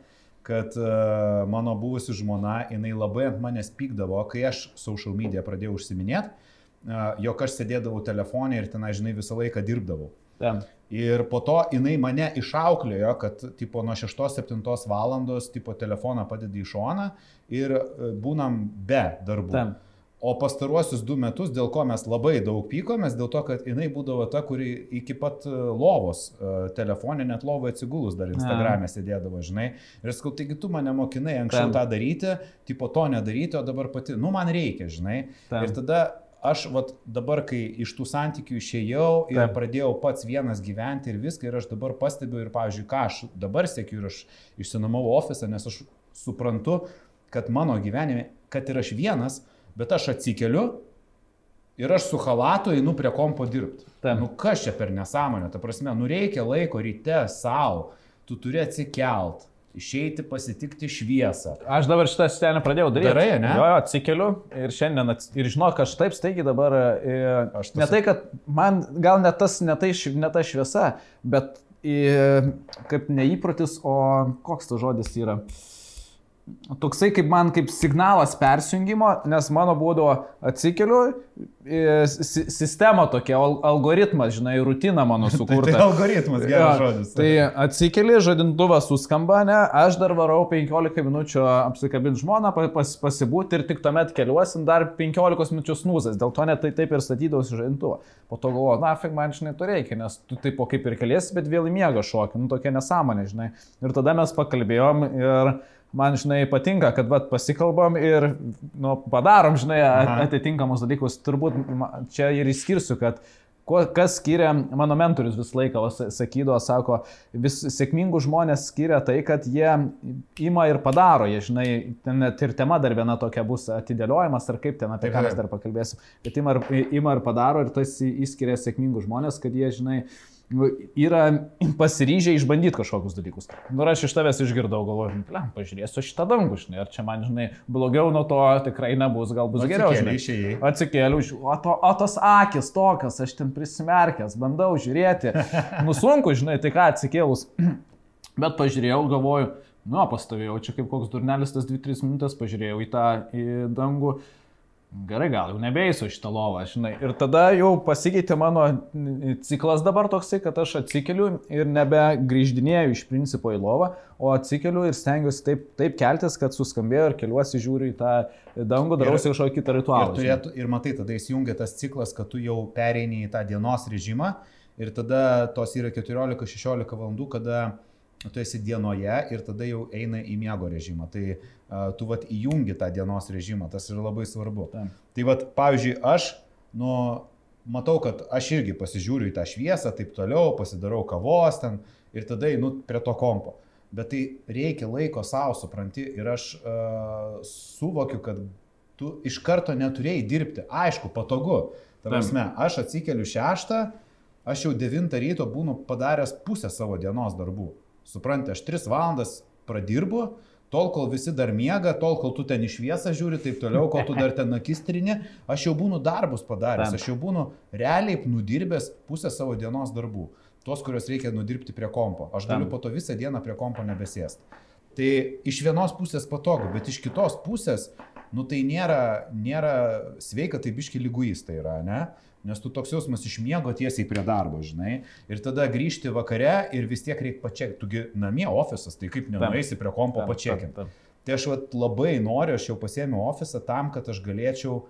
Speaker 2: kad uh, mano buvusi žmona, jinai labai ant manęs pykdavo, kai aš social media pradėjau užsiminėti, uh, jog aš sėdėdavau telefonė ir tenai, žinai, visą laiką dirbdavau.
Speaker 1: Ten.
Speaker 2: Ir po to jinai mane išauklėjo, kad tipo nuo 6-7 valandos tipo telefoną padedi į šoną ir e, būnam be darbų.
Speaker 1: Ten.
Speaker 2: O pastaruosius du metus, dėl ko mes labai daug pykomės, dėl to, kad jinai būdavo ta, kuri iki pat e, lovos e, telefonė, net lovoje atsigulus dar Instagram'e sėdėdavo, žinai. Ir sakau, taigi tu mane mokinai anksčiau
Speaker 1: Ten.
Speaker 2: tą daryti, tipo to nedaryti, o dabar pati, nu man reikia, žinai.
Speaker 1: Ten.
Speaker 2: Ir tada aš vat, dabar, kai iš tų santykių išėjau ir
Speaker 1: Taip.
Speaker 2: pradėjau pats vienas gyventi ir viską, ir aš dabar pastebiu ir, pavyzdžiui, ką aš dabar sėkiu ir aš išsinomavau ofisą, nes aš suprantu, kad mano gyvenime, kad ir aš vienas, bet aš atsikeliu ir aš su halatu einu prie kompo dirbti. Nu kas čia per nesąmonę, ta prasme, nu reikia laiko ryte savo, tu turi atsikelt, išeiti pasitikti šviesą.
Speaker 1: Aš dabar šitą stenį pradėjau daryti.
Speaker 2: Darai, ane?
Speaker 1: Jo, jo, atsikeliu ir šiandien, ats... ir žinok, aš taip staigiai dabar, e,
Speaker 2: Aš tas-
Speaker 1: ne tai, kad man gal ne, tas, ne, tai, ne ta šviesa, bet e, kaip neįprotis, o koks tas žodis yra. Toksai kaip man kaip signalas persijungimo, nes mano būdavo atsikeliu, e, si- sistema tokia, al- algoritmas, žinai, rutina mano [LAUGHS]
Speaker 2: Tai,
Speaker 1: sukurta.
Speaker 2: tai algoritmas geras žodis.
Speaker 1: Tai atsikeli, žadintuvas suskamba, ne, aš dar varau 15 minučių apsikabinti žmoną, pa- pas, pasibūti ir tik tuomet keliuosim dar 15 minučių snūzas. Dėl to net tai taip ir statydavausi žadintuvą. Po to galvoju, na, fig man žinai, to reikia, nes tu taip po kaip ir keliesi, bet vėl į miegą šokį, nu tokia nesąmonė, žinai. Ir tada mes pakalbėjom ir man, žinai, patinka, kad vat, pasikalbam ir nu, padarom, žinai,
Speaker 2: Aha.
Speaker 1: atitinkamus dalykus. Turbūt čia ir išskirsiu, kad kas skiria, mano mentorius visą laiką sakydavo, sako, vis sėkmingų žmonės skiria tai, kad jie ima ir padaro, jie, žinai, ten net ir tema dar viena tokia bus atidėliojimas, ar kaip ten, apie ką mes dar pakalbėsim, bet ima ir, ima ir padaro ir tas įskiria sėkmingų žmonės, kad jie, žinai, nu, yra pasiryžę išbandyti kažkokius dalykus. Nu, aš iš tavęs išgirdau, galvoju, blem, pažiūrėsiu šitą dangų, žinai, ar čia man, žinai, blogiau nuo to tikrai nebus, gal bus geriau, žinai. Atsikėliau, o, to, o tos akis tokios, aš ten prisimerkęs, bandau žiūrėti. Nusunku, žinai, tai ką atsikėlus. [CLEARS THROAT] Bet pažiūrėjau, galvoju, nu, pastovėjau čia kaip koks durnelis tas 2-3 minutės, pažiūrėjau į tą į dangų. Gerai, gal jau nebeisiu šitą lovą, žinai. Ir tada jau pasikeitė mano ciklas dabar toksai, kad aš atsikeliu ir nebegrįždinėjau iš principo į lovą, o atsikeliu ir stengiuosi taip, taip keltis, kad suskambėjo ir keliuosi žiūriu į tą dangų, darausi kažkokį kitą
Speaker 2: Ir,
Speaker 1: ritualą. žinai.
Speaker 2: turėtų, ir matai, tada įsijungia tas ciklas, kad tu jau pereini į tą dienos režimą ir tada tos yra 14-16 valandų, kada tu esi dienoje ir tada jau eina į miego režimą. Tai uh, tu vat įjungi tą dienos režimą, tas yra labai svarbu.
Speaker 1: Taip.
Speaker 2: Tai vat, pavyzdžiui, aš, nu, matau, kad aš irgi pasižiūriu į tą šviesą, taip toliau, pasidarau kavos ten ir tada einu prie to kompo. Bet tai reikia laiko savo, supranti, ir aš uh, suvokiu, kad tu iš karto neturėjai dirbti. Aišku, patogu. Ta
Speaker 1: Taip.
Speaker 2: prasme, aš atsikeliu šeštą, aš jau devintą ryto būnu padaręs pusę savo dienos darbų. Supranti, aš tris valandas pradirbu, tol kol visi dar miega, tol kol tu ten iš viesą žiūri, taip toliau, kol tu dar ten akistrinė, aš jau būnu darbus padaręs, aš jau būnu realiai nudirbęs pusę savo dienos darbų. Tuos, kuriuos reikia nudirbti prie kompo. Aš galiu po to visą dieną prie kompo nebesėsti. Tai iš vienos pusės patogu, bet iš kitos pusės, nu tai nėra, nėra sveika, tai biški lyguistai yra, ne? Nes tu toks jausmas išmiego tiesiai prie darbo, žinai. Ir tada grįžti vakare ir vis tiek reikia pačiakti. Tugi namie ofisas, tai kaip nenueisi prie kompo pačiakinti. Tai aš vat, labai noriu, aš jau pasėmiau ofisą tam, kad aš galėčiau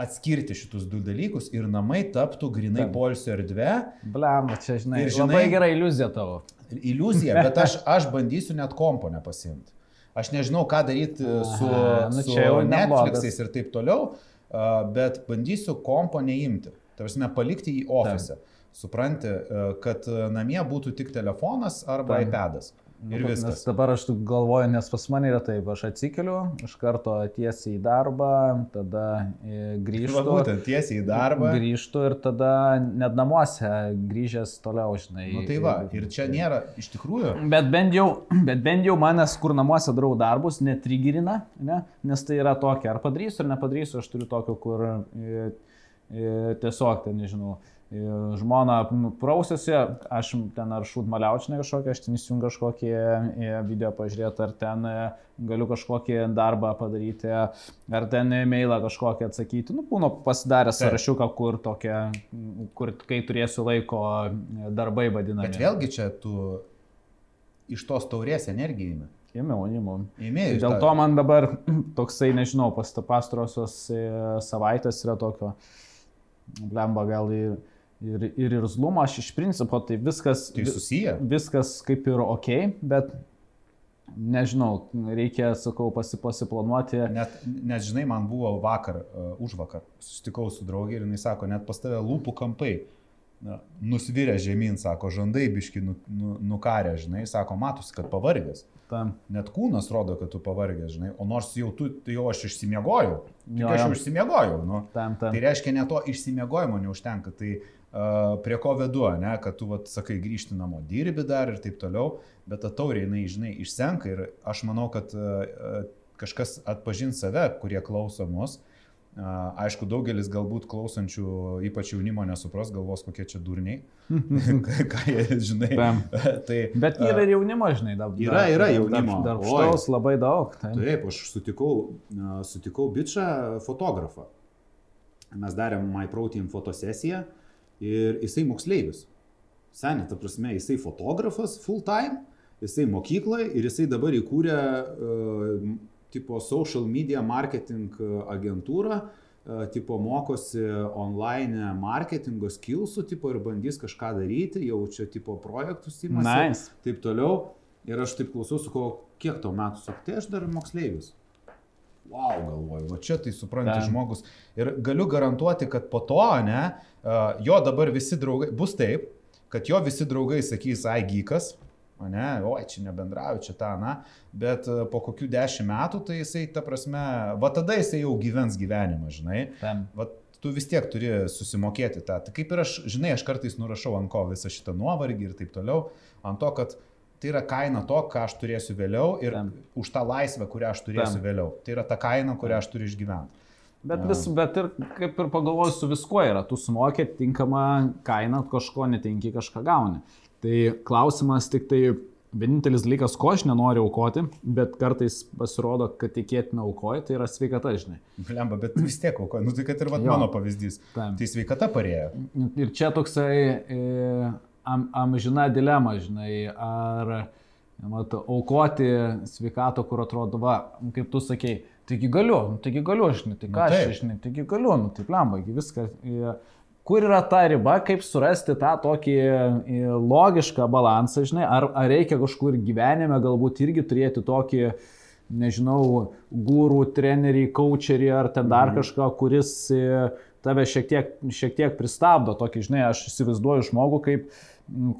Speaker 2: atskirti šitus du dalykus ir namai taptų grinai
Speaker 1: Taip.
Speaker 2: polsio erdvė.
Speaker 1: Blem, čia žinai,
Speaker 2: Ir
Speaker 1: žinai, labai gera iliuzija tavo.
Speaker 2: Iliuzija, bet aš, [LAUGHS] aš bandysiu net kompo nepasimti. Aš nežinau, ką daryti su,
Speaker 1: Aha, nu
Speaker 2: su
Speaker 1: jau neblogas.
Speaker 2: Netflixais ir taip toliau, bet bandysiu kompo neimti. Tarsi palikti jį ofise. Supranti, a, kad namie būtų tik telefonas arba
Speaker 1: Taip.
Speaker 2: iPadas. Ir
Speaker 1: Nu, Nes
Speaker 2: viskas.
Speaker 1: dabar aš galvoju, nes pas mane yra taip, aš atsikeliu, iš karto tiesiai į darbą, tada e,
Speaker 2: Va
Speaker 1: grįžtu.
Speaker 2: būtent tiesiai į darbą.
Speaker 1: Grįžtu ir tada net namuose grįžęs toliau, žinai.
Speaker 2: Nu tai va, ir čia nėra, iš tikrųjų,
Speaker 1: Bet bent jau, bet bent jau manęs, kur namuose darau darbus, netrigirina, ne? nes tai yra tokia, ar padarysiu, ar nepadarysiu, aš turiu tokio, kur e, e, tiesiog, ten nežinau, žmona prausiasi, aš ten ar šūt maliaučinai kažkokią, aš ten įsijungiu kažkokį e, video pažiūrėti, ar ten e, galiu kažkokį darbą padaryti, ar ten e-mailą kažkokį atsakyti. Nu, būnu pasidaręs sąrašiuką, kur tokia, kur kai turėsiu laiko e, darbai vadinami.
Speaker 2: bet vėlgi čia tu iš tos taurės energiją įimi.
Speaker 1: Ėmiau, ėmiau. Tai Dėl to man dabar [CLEARS THROAT] toksai, nežinau, pas pastarosios savaitės yra tokio, blemba gal ir, ir, ir irzlumo, aš iš principo tai viskas,
Speaker 2: Tai susiję.
Speaker 1: viskas kaip ir ok, bet nežinau, reikia, sakau, pasi, pasiplanuoti.
Speaker 2: Net, net žinai, man buvo vakar, uh, už vakar, susitikau su draugė ir jinai sako, net pas tave lūpų kampai na, nusvirę žemyn, sako, žandai biški nu, nu, nukarę, žinai, sako, matosi, kad pavargęs.
Speaker 1: Tam.
Speaker 2: Net kūnas rodo, kad tu pavargęs, žinai, o nors jau tu, tai jau aš išsimiegojau. Tik
Speaker 1: Jo,
Speaker 2: aš jau išsimiegojau, nu.
Speaker 1: Tam, tam.
Speaker 2: Tai reiškia, ne to išsimiegojimo neužtenka. Tai prie ko vedu, ne, kad tu, vat, sakai, grįžti namo, dirbi dar ir taip toliau, bet ta taurė, jinai, žinai, išsenka ir aš manau, kad uh, kažkas atpažins save, kurie klauso mus. Uh, aišku, daugelis galbūt klausančių, ypač jaunimo nesupras, galvos kokie čia durniai, [LAUGHS] ką jie, žinai. [LAUGHS] Tai,
Speaker 1: Bet yra ir jaunimo, žinai, dar.
Speaker 2: Yra, yra jaunimo.
Speaker 1: Dar
Speaker 2: Oi.
Speaker 1: štaus labai daug. Tai.
Speaker 2: Taip, aš sutikau, sutikau bičią fotografą. Mes darėm MyProtein fotosesiją ir jisai moksleivis. Seniai, ta prasme, jisai fotografas full time, jisai mokykloje ir jisai dabar įkūrė uh, tipo social media marketing agentūrą, uh, tipo mokosi online marketingo skillsų, tipo ir bandys kažką daryti, jau čia tipo projektus įmasi
Speaker 1: Nice.
Speaker 2: taip toliau. Ir aš taip klausau, sakau, kiek tau metų, sakau, tai aš dar moksleivis. Wow, galvoju, va čia tai supranti
Speaker 1: Ten.
Speaker 2: žmogus. Ir galiu garantuoti, kad po to, ne, jo dabar visi draugai, bus taip, kad jo visi draugai sakys, ai gykas, o ne, oi, čia nebendrauju, čia tą, na, bet a, po kokių dešimt metų, tai jisai, ta prasme, va tada jisai jau gyvens gyvenimą, žinai.
Speaker 1: Tam.
Speaker 2: Vat tu vis tiek turi susimokėti tą. Tai kaip ir aš, žinai, aš kartais nurašau ant ko visą šitą nuovargį ir taip toliau, ant to, kad tai yra kaina to, ką aš turėsiu vėliau ir
Speaker 1: Tam.
Speaker 2: už tą laisvę, kurią aš turėsiu
Speaker 1: Tam.
Speaker 2: vėliau. Tai yra ta kaina, kurią aš turiu išgyventi.
Speaker 1: Bet, vis, bet ir kaip ir pagalvoju, su viskuo yra, tu sumokė tinkamą kainą, kažko netinki, kažką gauni. Tai klausimas tik tai vienintelis dalykas, ko aš nenoriu aukoti, bet kartais pasirodo, kad tikėtina aukoji, tai yra sveikata, žinai.
Speaker 2: Lemba, bet vis tiek, o, nu tai kad ir vat,
Speaker 1: Jo.
Speaker 2: mano pavyzdys.
Speaker 1: Tam.
Speaker 2: Tai sveikata parėjo.
Speaker 1: Ir čia toksai e, am, amžina dilema, žinai, ar mat, aukoti sveikato, kur atrodo, va, kaip tu sakei, taigi galiu, nu, taigi galiu, žinai, tai
Speaker 2: Nu,
Speaker 1: ką aš, žinai, taigi galiu, nu taip lemba, viską. E, kur yra ta riba, kaip surasti tą tokį e, logišką balansą, žinai, ar, ar reikia kažkur gyvenime galbūt irgi turėti tokį, nežinau, gūrų, trenerį, coacherį ar ten dar
Speaker 2: Mhm.
Speaker 1: kažką, kuris e, tave šiek tiek, šiek tiek pristabdo, tokį, žinai, aš įsivaizduoju žmogų, kaip, m,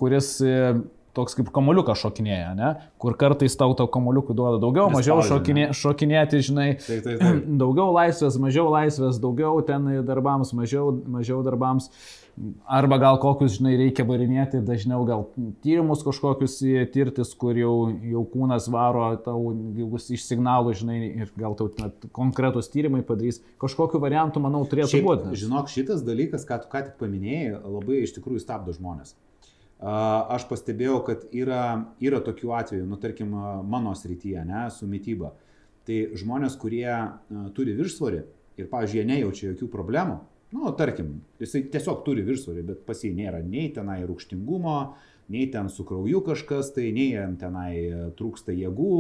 Speaker 1: kuris e, toks kaip kamoliukas šokinėja, ne? kur kartais tau to kamoliukų duoda daugiau, mažiau
Speaker 2: Prispaudžia,
Speaker 1: šokinė, šokinėti, žinai,
Speaker 2: Taip, taip, taip. [CLEARS THROAT]
Speaker 1: daugiau laisvės, mažiau laisvės, daugiau ten darbams, mažiau, mažiau darbams. Arba gal kokius, žinai, reikia varinėti, dažniau gal tyrimus kažkokius tirtis, kur jau, jau kūnas varo tau ilgus iš signalų, žinai, ir gal tau net konkretus tyrimai padarys. Kažkokiu variantu, manau, turėtų
Speaker 2: Šiaip,
Speaker 1: būti.
Speaker 2: žinok, šitas dalykas, ką tu ką tik paminėjai, labai iš tikrųjų stabdo žmonės. Aš pastebėjau, kad yra, yra tokių atvejų, nu tarkim, mano srityje, ne, su mytyba. Tai žmonės, kurie turi viršsvorį ir, pavyzdžiui, jie nejaučia jokių problemų, nu, tarkim, jisai tiesiog turi viršsvorį, bet pas jį nėra nei tenai rūkštingumo, nei ten su krauju kažkas, tai nei jam tenai a, trūksta jėgų,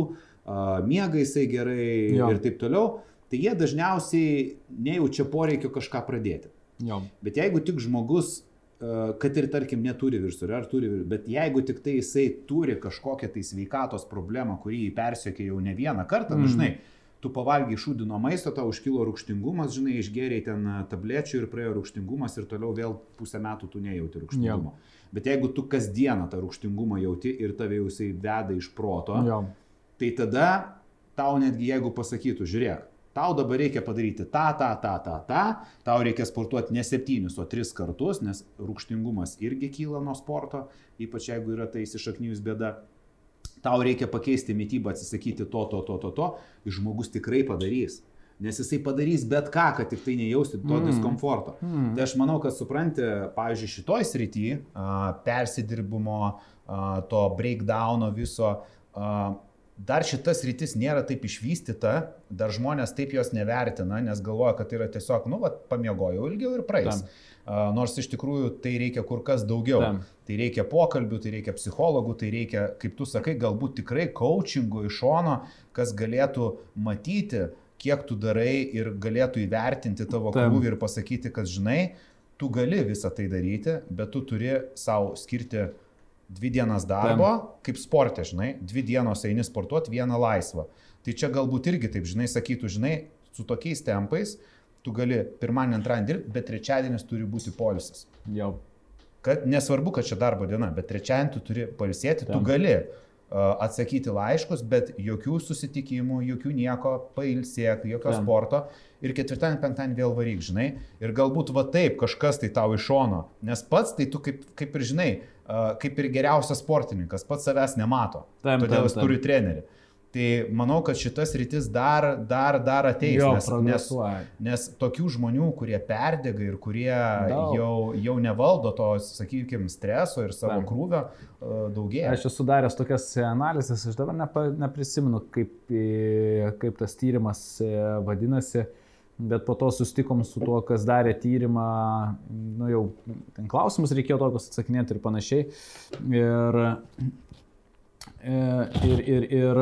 Speaker 2: miega jisai gerai
Speaker 1: Jo.
Speaker 2: ir taip toliau, tai jie dažniausiai nejaučia poreikio kažką pradėti.
Speaker 1: Jo.
Speaker 2: Bet jeigu tik žmogus, e, kad ir tarkim neturi viršsvorio, ar turi bet jeigu tik tai jisai turi kažkokią tai sveikatos problemą, kurį jį persiekia jau ne vieną kartą, mm.
Speaker 1: Mm.
Speaker 2: dažnai, tu pavalgiai šūdino maisto, tau užkilo rūkštingumas, žinai, išgeriai ten tablečių ir praėjo rūkštingumas ir toliau vėl pusę metų tu nejauti rūkštingumo. Ja. Bet jeigu tu kasdieną tą rūkštingumą jauti ir tave jau jisai veda iš proto, ja. tai tada tau netgi jeigu pasakytų, žiūrėk, tau dabar reikia padaryti tą, tą, tą, tą, tą, tau reikia sportuoti ne septynis, o tris kartus, nes rūkštingumas irgi kyla nuo sporto, ypač jeigu yra tai įsišaknyjus bėda tau reikia pakeisti mytybą, atsisakyti to, to, to, to, to, ir žmogus tikrai padarys. Nes jisai padarys bet ką, kad tik tai nejausti to mm. diskomforto. Mm. Tai aš manau, kad supranti, pavyzdžiui, šitoj srity, persidirbimo, to breakdowno viso, dar šitas rytis nėra taip išvystyta, dar žmonės taip jos nevertina, nes galvoja, kad tai yra tiesiog, nu, va, pamiegojau ilgiau ir praeis. Tam nors iš tikrųjų tai reikia kur kas daugiau. Tam. Tai reikia pokalbių, tai reikia psichologų, tai reikia, kaip tu sakai, galbūt tikrai coachingo iš šono, kas galėtų matyti, kiek tu darai ir galėtų įvertinti tavo krūvį ir pasakyti, kad žinai, tu gali visą tai daryti, bet tu turi savo skirti dvi dienas darbo, Tam. kaip sportė, žinai, dvi dienos eini sportuoti, vieną laisvą. Tai čia galbūt irgi taip, žinai, sakytų, žinai, su tokiais tempais, tu gali pirmadienį, antradienį dirbti, bet trečiadienis turi būti polisis.
Speaker 1: Jau.
Speaker 2: Kad nesvarbu, kad čia darbo diena, bet trečiadienį tu turi polisėti, tu gali uh, atsakyti laiškus, bet jokių susitikimų, jokių nieko, pailsėk, jokio Tam. sporto. Ir ketvirtadienį, penktadienį vėl varyk, žinai. Ir galbūt va taip kažkas tai tau iš šono. Nes pats tai tu kaip, kaip ir žinai, uh, kaip ir geriausias sportininkas, pats savęs nemato. Tam, todėl tam, jis tam. turi trenerį. Tai manau, kad šitas rytis dar, dar, dar ateis, jo, nes, nes, nes tokių žmonių, kurie perdega ir kurie Daug. jau, jau nevaldo to, sakykime, streso ir savo Tam. krūvio, e, daugėja.
Speaker 1: Aš esu daręs tokias analizės, aš dabar nepa, neprisimenu, kaip, kaip tas tyrimas e, vadinasi. Bet po to sustikom su tuo, kas darė tyrimą, nu jau ten klausimus reikėjo tokius atsakinėti ir panašiai. Ir E, ir, ir, ir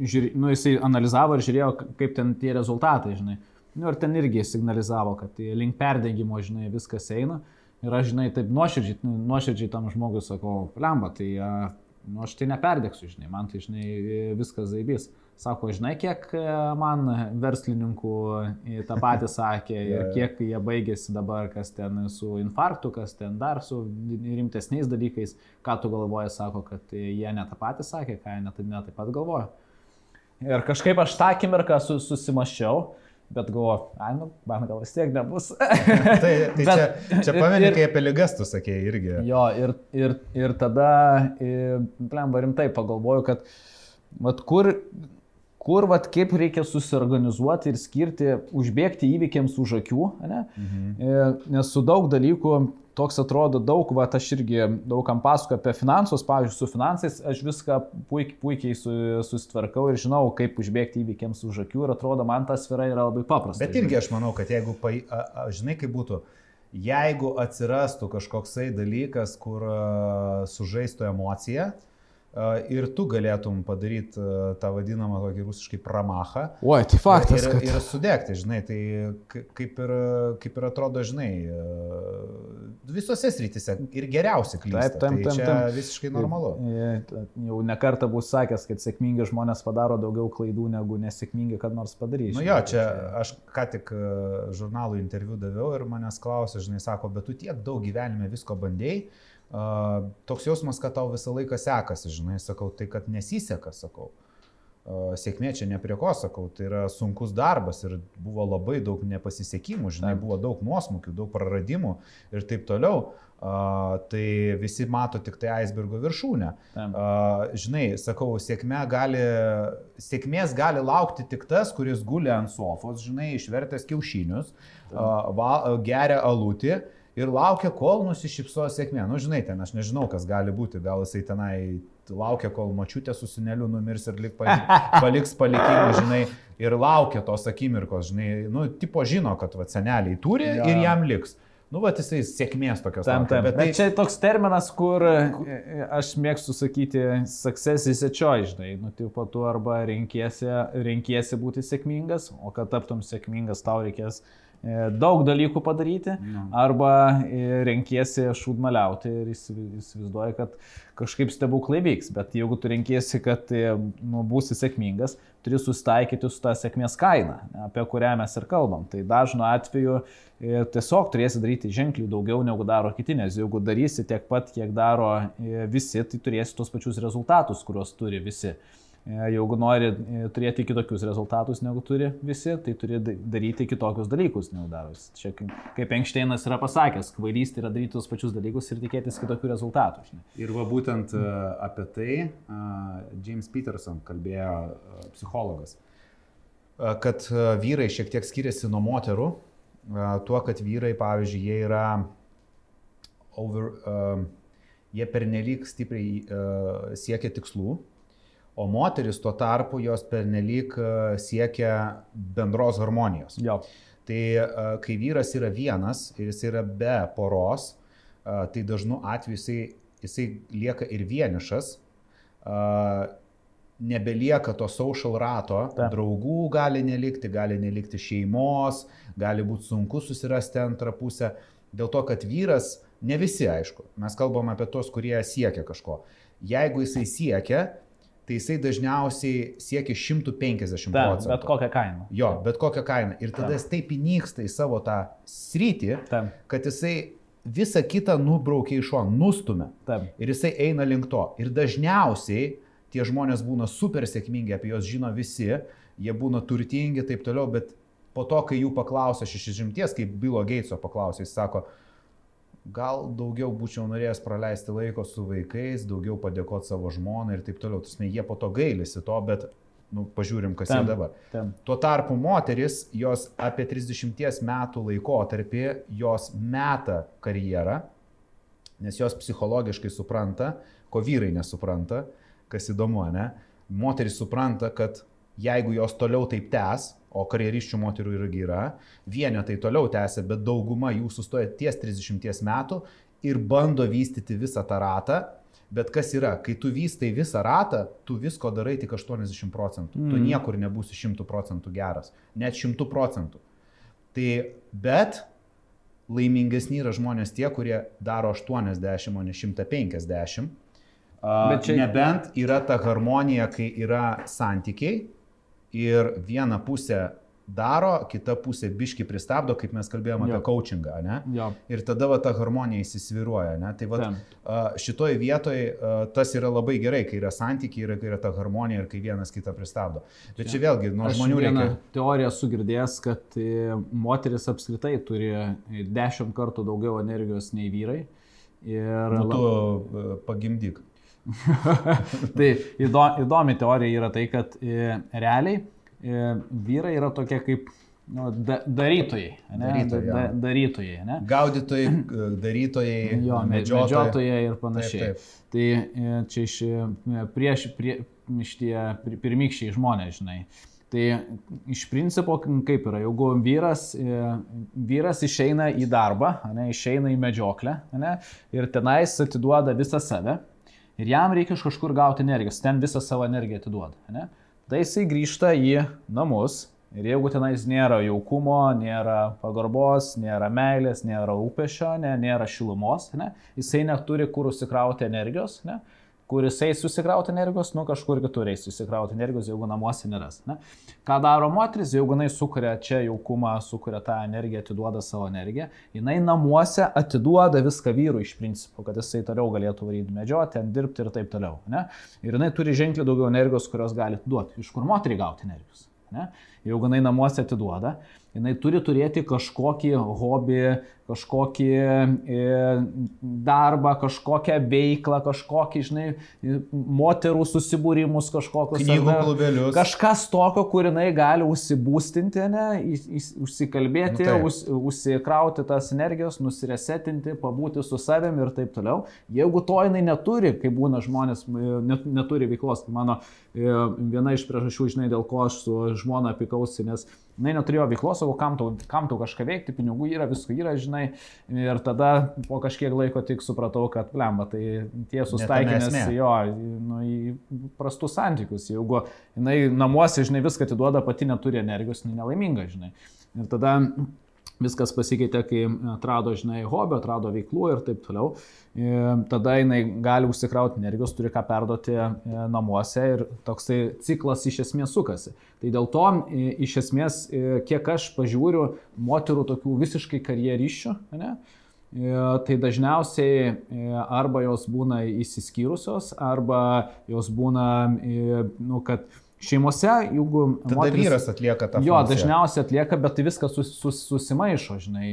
Speaker 1: žiūrė, nu, jisai analizavo ir žiūrėjo, kaip ten tie rezultatai, žinai. Nu, ir ten irgi signalizavo, kad tai link perdengimo, žinai, viskas eina. Ir aš, žinai, taip nuoširdžiai, nu, nuoširdžiai tam žmogui sakau, lemba, tai, nu, aš tai neperdėksiu, žinai, man tai, žinai, viskas zaibys. Sako, žinai, kiek e, man verslininkų tą patį [LAUGHS] sakė ir kiek jie baigėsi dabar, kas ten su infarktu, kas ten dar su rimtesniais dalykais, ką tu galvoji, sako, kad jie ne tą patį sakė, ką jie net, net taip pat galvoja. Ir kažkaip aš tą akimirką su, susimašiau. Bet galvoju, ai, nu, man gal vis tiek nebus. [LAUGHS]
Speaker 2: tai tai bet, čia, čia pameni, kai apie lygas tu sakėjai irgi.
Speaker 1: Jo, ir, ir, ir tada, blemba, rimtai pagalvoju, kad, vat kur, kur, vat, kaip reikia susiorganizuoti ir skirti, užbėgti įvykiams už akių, ne? Mhm. E, nes su daug dalykų toks atrodo daug, va, aš irgi daugam pasakoju apie finansus, pavyzdžiui, su finansais aš viską puikiai, puikiai su, susitvarkau ir žinau, kaip užbėgti įvykiams už akių ir atrodo, man ta sfera yra labai paprasta.
Speaker 2: Bet irgi aš manau, kad jeigu, pa, a, a, žinai, kaip būtų, jeigu atsirastų kažkoksai dalykas, kur a, sužaistų emociją, ir tu galėtum padaryti tą vadinamą tokį rusiškai pramachą.
Speaker 1: Oi, tai faktas.
Speaker 2: Ir, kad... ir sudegti, žinai, tai kaip ir, kaip ir atrodo, žinai, visose srityse ir geriausiai klysta. Taip, tam, tai tam, tam. visiškai normalu.
Speaker 1: Jau nekartą bus sakęs, kad sėkmingi žmonės padaro daugiau klaidų negu nesėkmingi, kad nors padarys.
Speaker 2: Nu jo, čia aš ką tik žurnalų interviu daviau ir manęs klausė, žinai, sako, bet tu tiek daug gyvenime visko bandėjai Uh, toks jausmas, kad tau visą laiką sekasi, žinai, sakau, tai kad nesiseka, sakau. Uh, sėkmė čia ne prie ko, sakau, tai yra sunkus darbas ir buvo labai daug nepasisekimų, žinai, buvo daug nuosmukių, daug praradimų ir taip toliau. Uh, tai visi mato tik tai aisbergo viršūnę. Žinai, sakau, sėkmė gali, sėkmės gali laukti tik tas, kuris guli ant sofos, žinai, išvertęs kiaušinius, va, geria alutį ir laukia, kol nusišypsos sėkmė. Nu, žinai, ten aš nežinau, kas gali būti, gal jisai tenai laukia, kol mačiutė su sineliu numirs ir lik, [LAUGHS] paliks palikimą, žinai, ir laukia tos akimirkos, žinai, nu, tipo žino, kad va, seneliai turi ja. ir jam liks. Nu, va, jisai sėkmės tokios.
Speaker 1: Tam, tam. Bet, bet tai... čia toks terminas, kur e, aš mėgstu sakyti success is a choice, žinai. Nu, tipo, tu arba renkiesi, renkiesi būti sėkmingas, o kad taptum sėkmingas, tau reikės daug dalykų padaryti, no. arba renkiesi šūdmaliauti ir įsivaizduoji, kad kažkaip stebuklai vyks. Bet jeigu tu renkiesi, kad nu, būsi sėkmingas, turi susitaikyti su tą sėkmės kaina, apie kurią mes ir kalbam. Tai dažnu atveju tiesiog turėsi daryti ženkliai daugiau negu daro kiti, nes jeigu darysi tiek pat, kiek daro visi, tai turėsi tos pačius rezultatus, kuriuos turi visi. E, jeigu nori e, turėti kitokius rezultatus negu turi visi, tai turi daryti kitokius dalykus negu daros. Čia kaip Einšteinas yra pasakęs, kvailystė yra daryti tos pačius dalykus ir tikėtis kitokių rezultatų. Žinai.
Speaker 2: Ir va būtent e, apie tai James Peterson kalbėjo psichologas, kad vyrai šiek tiek skiriasi nuo moterų, tuo, kad vyrai, pavyzdžiui, jie yra over, jie pernelyg stipriai siekia tikslų O moteris tuo tarpu jos pernelyg e, siekia bendros harmonijos.
Speaker 1: Jo.
Speaker 2: Tai e, kai vyras yra vienas ir jis yra be poros, e, tai dažnu atveju jisai, jisai lieka ir vienišas, nebelieka to social rato, Ta. draugų gali nelikti, gali nelikti šeimos, gali būti sunku susirasti antrą pusę. Dėl to, kad vyras, ne visi aišku, mes kalbam apie tos, kurie siekia kažko. Jeigu jisai siekia, tai jisai dažniausiai siekia 150 Ta, procentų.
Speaker 1: Bet kokią kainą.
Speaker 2: Jo, bet kokią kainą. Ir tada Ta. jis taip įnyksta į savo tą sritį, Ta. kad jisai visą kitą nubraukia iš šono, nustumia. Ta. Ir jisai eina link to. Ir dažniausiai tie žmonės būna super sėkmingi, apie juos žino visi, jie būna turtingi ir taip toliau, bet po to, kai jų paklausia 60, kaip Bilo Geitso paklausė, jis sako, gal daugiau būčiau norėjęs praleisti laiko su vaikais, daugiau padėkoti savo žmonai ir taip toliau. Tasme, jie po to gailisi to, bet nu, pažiūrim, kas ten dabar. Ten. Tuo tarpu moteris, jos apie 30 metų laikotarpį, jos meta karjerą, nes jos psichologiškai supranta, ko vyrai nesupranta, kas įdomu, ne? Moteris supranta, kad jeigu jos toliau taip tęs, o karjeriščių moterų irgi yra, vienetai toliau tęsia, bet dauguma jų sustoja ties 30 metų ir bando vystyti visą tą ratą. Bet kas yra, kai tu vystai visą ratą, tu visko darai tik 80 procentų. Mm. Tu niekur nebūsi 100 procentų geras. Net 100 procentų. Tai bet laimingesni yra žmonės tie, kurie daro 80, o ne 150. Bet čia... Nebent yra ta harmonija, kai yra santykiai, ir viena pusė daro, kita pusė biški pristabdo, kaip mes kalbėjome jo. apie coachingą, ne?
Speaker 1: Jo.
Speaker 2: Ir tada va, ta harmonija įsisviruoja, ne? Tai va, šitoje vietoje tas yra labai gerai, kai yra santykiai ir kai yra ta harmonija ir kai vienas kitą pristabdo. Bet čia, čia vėlgi, nuo žmonių reikia.
Speaker 1: Teorija sugirdės, kad e, moteris apskritai turi dešimt kartų daugiau energijos nei vyrai. Ir...
Speaker 2: Nu, tu e, pagimdyk. [LAUGHS]
Speaker 1: tai įdomi teorija yra tai, kad e, realiai e, vyrai yra tokie kaip nu, da, darytojai. Ne? Darytojai, da, da, darytojai ne?
Speaker 2: Gaudytojai, [CLEARS THROAT] darytojai,
Speaker 1: jo, medžiotojai. medžiotojai ir panašiai. Taip, taip. Tai e, čia iš prieš, prie, iš tie pirmykščiai žmonės, žinai. Tai iš principo kaip yra, jeigu vyras, vyras išeina į darbą, ne, išeina į medžioklę ne, ir tenais atiduoda visą save, ir jam reikia iš kažkur gauti energijos, ten visą savo energiją atiduoda. Ne? Tai jisai grįžta į namus ir jeigu tenais nėra jaukumo, nėra pagarbos, nėra meilės, nėra upešio, ne, nėra šilumos, ne? jisai neturi kur užsikrauti energijos, ne? Kur jisai susikrauti energijos, nu kažkur kitur eis susikrauti energijos, jeigu namuose neras. Ne? Ką daro moteris, jeigu jinai sukuria čia jaukumą, sukuria tą energiją, atiduoda savo energiją, jinai namuose atiduoda viską vyrui iš principo, kad jisai toliau galėtų varyti medžioti, ten dirbti ir taip toliau. Ne? Ir jinai turi ženkliai daugiau energijos, kurios gali duoti. Iš kur moteriai gauti energijos? Ne? Jeigu jinai namuose atiduoda, jinai turi turėti kažkokį hobį, kažkokį e, darbą, kažkokią veiklą, kažkokį, žinai, moterų susibūrimus, kažkokius.
Speaker 2: Klubelius.
Speaker 1: Kažkas tokio, kur jinai gali užsibūstinti, ne, užsikalbėti, nu, už, užsikrauti tas energijos, nusiresetinti, pabūti su savim ir taip toliau. Jeigu to jinai neturi, kai būna žmonės, net, neturi veiklos, tai mano e, viena iš priežasčių, žinai, dėl ko aš su žmona pikausi, nes jinai neturėjo veiklos, o kam tau, kam tau kažką veikti, pinigų yra, visko yra, žinai, ir tada po kažkiek laiko tik supratau, kad, blemba, tai tiesus taikinės jo, nu, į prastus santykius. Jeigu jinai namuose, žinai, viską atiduoda, pati neturi energijos, jinai nelaiminga, žinai. Ir tada Viskas pasikeitė, kai atrado, žinai, hobio, atrado veiklų ir taip toliau. Tada jinai gali užsikrauti energijos, turi ką perduoti e, namuose ir toksai ciklas iš esmės sukasi. Tai dėl to, iš esmės, e, kiek aš pažiūriu moterų tokių visiškai karjeriščių, ne, tai dažniausiai arba jos būna įsiskyrusios, arba jos būna, nu, kad Šeimose, jeigu...
Speaker 2: Tada moteris, vyras atlieka tą
Speaker 1: funkciją. Jo, dažniausiai atlieka, bet tai viskas sus, sus, susimaišo, žinai,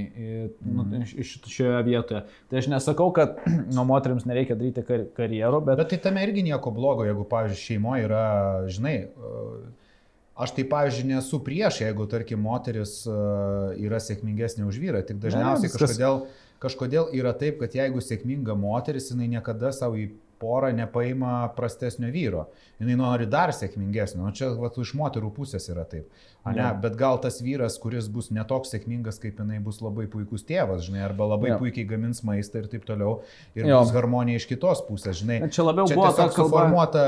Speaker 1: nu, mm. iš šioje vietoje. Tai aš nesakau, kad [CLEARS THROAT] nuo moteriams nereikia daryti kar karjerų, bet...
Speaker 2: Bet tai tame irgi nieko blogo, jeigu, pavyzdžiui, šeimoje yra, žinai, aš tai, pavyzdžiui, nesu prieš, jeigu, tarkim, moteris yra sėkmingesnė už vyrą, tik dažniausiai ne, viskas... kažkodėl, kažkodėl yra taip, kad jeigu sėkminga moteris, jinai niekada savo į pora nepaima prastesnio vyro. Jis nori dar sėkmingesnio. Nu, čia va, iš moterų pusės yra taip. A, ne, ja. Bet gal tas vyras, kuris bus netoks sėkmingas, kaip jinai bus labai puikus tėvas, žinai, arba labai ja. puikiai gamins maistą ir taip toliau. Ir jo. bus harmonija iš kitos pusės, žinai.
Speaker 1: Čia labiau čia buvo
Speaker 2: toks suformuota,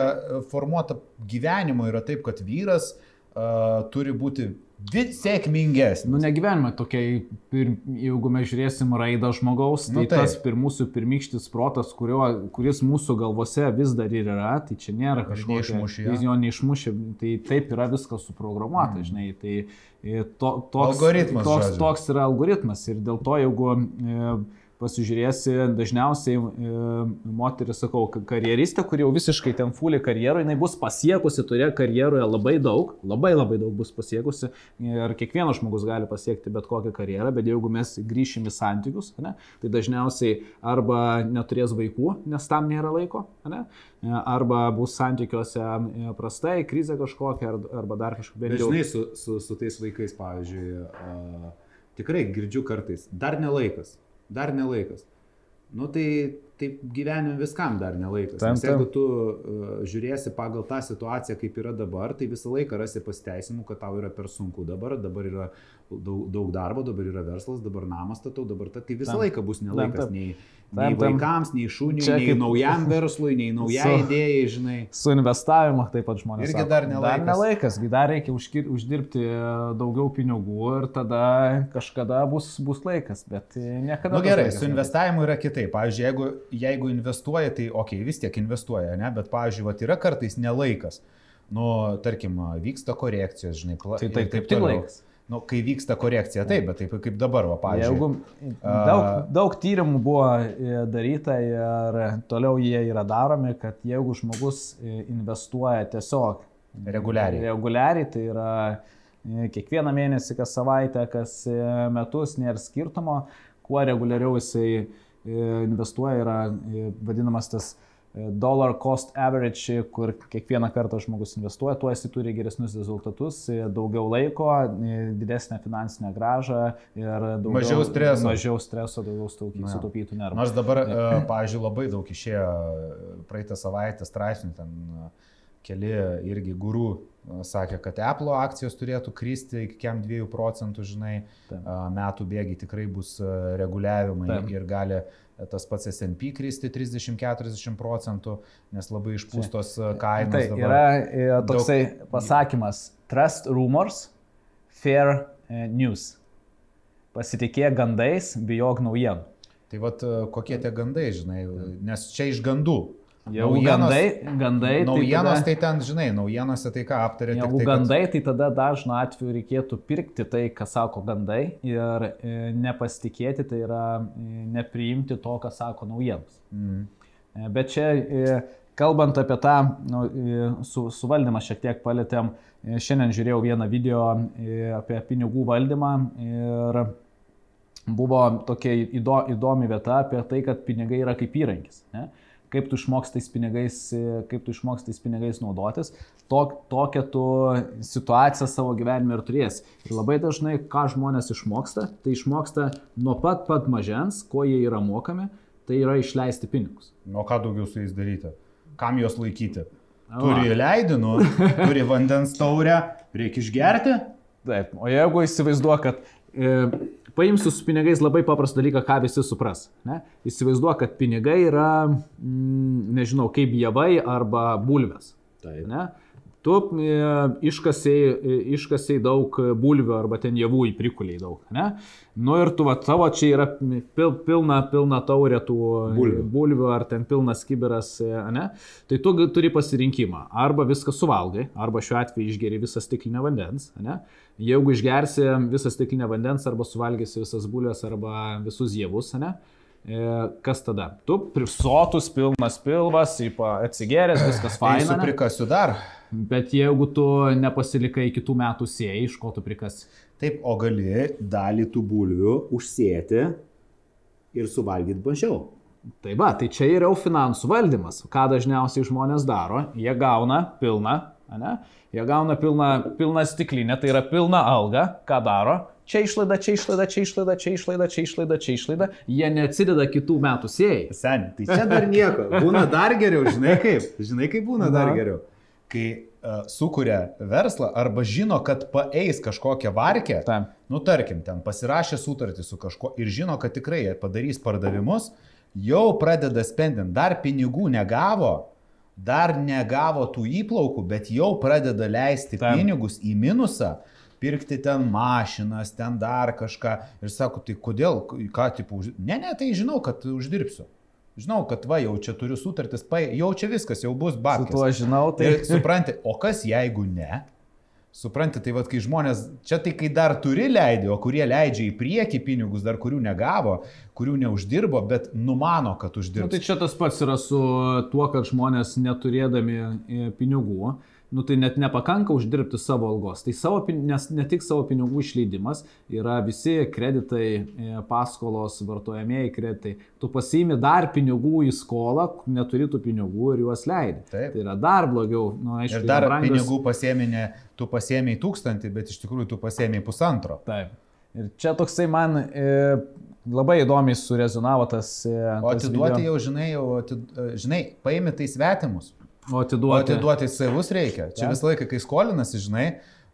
Speaker 2: formuota gyvenimo yra taip, kad vyras uh, turi būti sėkmingesnis.
Speaker 1: Nu, negyvenime tokiai, pir, jeigu mes žiūrėsim raidą žmogaus, tai nu, tai tas pir mūsų pirmykštis protas, kurio, kuris mūsų galvose vis dar ir yra, tai čia nėra kažkoks
Speaker 2: neišmušė.
Speaker 1: Jis jo neišmušė, tai taip yra viskas suprogramuota, mm. žinai. Tai e, to, toks,
Speaker 2: algoritmas,
Speaker 1: toks, toks yra algoritmas ir dėl to, jeigu e, pasižiūrėsi, dažniausiai e, moteris, sakau, karjeristė, kuri jau visiškai ten fulį karjeroje, jinai bus pasiekusi, turėjo karjeroje labai daug, labai labai daug bus pasiekusi ir kiekvienas žmogus gali pasiekti bet kokią karjerą, bet jeigu mes grįšim į santykius, ne, tai dažniausiai arba neturės vaikų, nes tam nėra laiko, ne, arba bus santykiuose e, prastai, krizė kažkokia, arba dar kažkokia.
Speaker 2: Bet žinai, su, su, su tais vaikais, pavyzdžiui, uh, tikrai girdžiu kartais, dar nelaikas dar nelaikas. Nu tai taip gyvenime viskam dar nelaikas. Tam, Nes jeigu tu uh, žiūrėsi pagal tą situaciją, kaip yra dabar, tai visą laiką rasi pasiteisimų, kad tau yra per sunku dabar, dabar yra daug, daug darbo, dabar yra verslas, dabar namas statau, dabar ta, tai visą tam, laiką bus nelaikas tam, tam. nei Nei vaikams, nei šuniui, nei kaip... naujam verslui, nei naujai su, idėjai, žinai.
Speaker 1: Su investavimu taip pat žmonės.
Speaker 2: Irgi dar nelaikas.
Speaker 1: Dar nelaikas, dar reikia užkir, uždirbti e, daugiau pinigų ir tada kažkada bus, bus laikas, bet e, niekada.
Speaker 2: Na nu, gerai, su investavimu yra kitaip. Pavyzdžiui, jeigu, jeigu investuoja, tai okei, okay, vis tiek investuoja, ne? bet, pavyzdžiui, vat, yra kartais nelaikas. Nu, tarkim, vyksta korekcijos, žinai,
Speaker 1: pla... tai taip, taip, taip laikas.
Speaker 2: Nu, kai vyksta korekcija, taip, bet taip kaip dabar, va, pavyzdžiui.
Speaker 1: Jeigu daug, daug tyrimų buvo e, daryta ir toliau jie yra daromi, kad jeigu žmogus e, investuoja tiesiog
Speaker 2: reguliariai,
Speaker 1: reguliariai tai yra e, kiekvieną mėnesį, kas savaitę, kas metus, nėra skirtumo, kuo reguliariau jisai investuoja, yra vadinamas tas dollar cost average, kur kiekvieną kartą žmogus investuoja, tuo jis turi geresnius rezultatus, daugiau laiko, didesnę finansinę gražą ir daugiau,
Speaker 2: mažiau streso.
Speaker 1: Mažiau streso, daugiau sutaupytų nervų.
Speaker 2: Nors dabar, e, pavyzdžiui, labai daug išėjo praeitą savaitę straipsnių, ten e, keli irgi gurų e, sakė, kad Apple akcijos turėtų kristi iki kiam 2 procentų, žinai, Taip. metų bėgiai tikrai bus reguliavimai Taip. ir gali tas pats SP kristi 30-40 procentų, nes labai išpūstos e, kainos. Tai
Speaker 1: yra e, toksai daug... pasakymas - trust rumors, fair e, news. Pasitikėk gandais, bijok naujienų.
Speaker 2: Tai vad kokie tie gandai, žinai, nes čia iš gandų.
Speaker 1: Jau naujienos, gandai, gandai.
Speaker 2: Naujienos tai, tada, tai ten, žinai, naujienose tai ką aptarė.
Speaker 1: Jeigu tai, gandai, kad... tai tada dažnu atveju reikėtų pirkti tai, ką sako gandai ir e, nepasitikėti, tai yra e, nepriimti to, ką sako naujienos. Mm. E, bet čia, e, kalbant apie tą nu, e, su, suvaldymą, šiek tiek palėtėm, e, šiandien žiūrėjau vieną video e, apie pinigų valdymą ir buvo tokia įdo, įdomi vieta apie tai, kad pinigai yra kaip įrankis. Ne? Kaip tu išmoks tais pinigais, kaip tu išmoks tais pinigais naudotis, to, tokią tu situaciją savo gyvenime ir turėsi. Ir labai dažnai, ką žmonės išmoksta, tai išmoksta nuo pat pat mažens, ko jie yra mokami, tai yra išleisti pinigus.
Speaker 2: Nuo ką daugiau su jais daryti? Kam juos laikyti? Turi leidinų, [LAUGHS] turi vandens taurę, reikia išgerti?
Speaker 1: Taip, o jeigu įsivaizduoju, kad e, Paimsiu su pinigais labai paprastą dalyką, ką visi supras. Ne? Įsivaizduok, kad pinigai yra, mm, nežinau, kaip javai arba bulves. Taip. Ne? tu e, iškasiai, e, iškasiai daug bulvių arba ten javų įprikuliai daug, ne? Nu ir tu, va, tavo čia yra pil, pilna, pilna taurė tų bulvių. bulvių ar ten pilnas kiberas, e, ne? Tai tu turi pasirinkimą. Arba viską suvalgai, arba šiuo atveju išgeri visą stiklinę vandens, ne? Jeigu išgersi visą stiklinę vandens, arba suvalgysi visas bulves, arba visus javus, ne? Kas tada? Tu prisotus, pilnas pilvas, atsigeręs, viskas faina.
Speaker 2: Tai prikasiu dar.
Speaker 1: Bet jeigu tu nepasilikai kitų metų sėjai, iš ko tu prikas?
Speaker 2: Taip, o gali dalį tų bulvių užsėti ir suvalgyti mažiau.
Speaker 1: Tai va, tai čia yra jau finansų valdymas. Ką dažniausiai žmonės daro? Jie gauna pilną, ne? Jie gauna pilną, pilną stiklinę, tai yra pilna alga. Ką daro? Čia išlaida, čia išlaida, čia išlaida, čia išlaida, čia išlaida, čia išlaida. Jie neatsideda kitų metų sėjai.
Speaker 2: Sen, tai čia dar nieko. Būna dar geriau, žinai kaip? Žinai kaip būna dar geriau kai uh, sukuria verslą arba žino, kad paeis kažkokią varkę, Tam. nu tarkim, ten pasirašė sutartį su kažkuo ir žino, kad tikrai padarys pardavimus, jau pradeda spendinti, dar pinigų negavo, dar negavo tų įplaukų, bet jau pradeda leisti Tam. pinigus į minusą, pirkti ten mašinas, ten dar kažką ir sako, tai kodėl, ką, tipo, ne, ne, tai žinau, kad uždirbsiu. Žinau, kad va, jau čia turiu sutartis, pa, jau čia viskas, jau bus babkės.
Speaker 1: Su tuo žinau, tai.
Speaker 2: Ir supranti, o kas jeigu ne? Supranti, tai vad, kai žmonės, čia tai kai dar turi leidį, o kurie leidžia į priekį pinigus, dar kurių negavo, kurių neuždirbo, bet numano, kad uždirbo.
Speaker 1: Nu, tai čia tas pats yra su tuo, kad žmonės neturėdami e, pinigų, nu tai net nepakanka uždirbti savo algos. Tai savo, nes ne tik savo pinigų išleidimas, yra visi kreditai, e, paskolos, vartojamieji kreditai. Tu pasiimi dar pinigų į skolą, neturi tų pinigų ir juos leidi. Taip. Tai yra dar blogiau.
Speaker 2: Nu, aišku, ir dar brangius... pinigų pasėminė, tu pasėmiai tūkstantį, bet iš tikrųjų tu pasėmiai pusantro.
Speaker 1: Taip. Ir čia toksai man e, labai įdomiai surezonavo tas... E,
Speaker 2: o atiduoti video. jau, žinai, jau, atid, e, žinai, paimi tai svetimus.
Speaker 1: O atiduoti.
Speaker 2: O atiduoti savus reikia. Čia ja. visą laiką, kai skolinasi, žinai,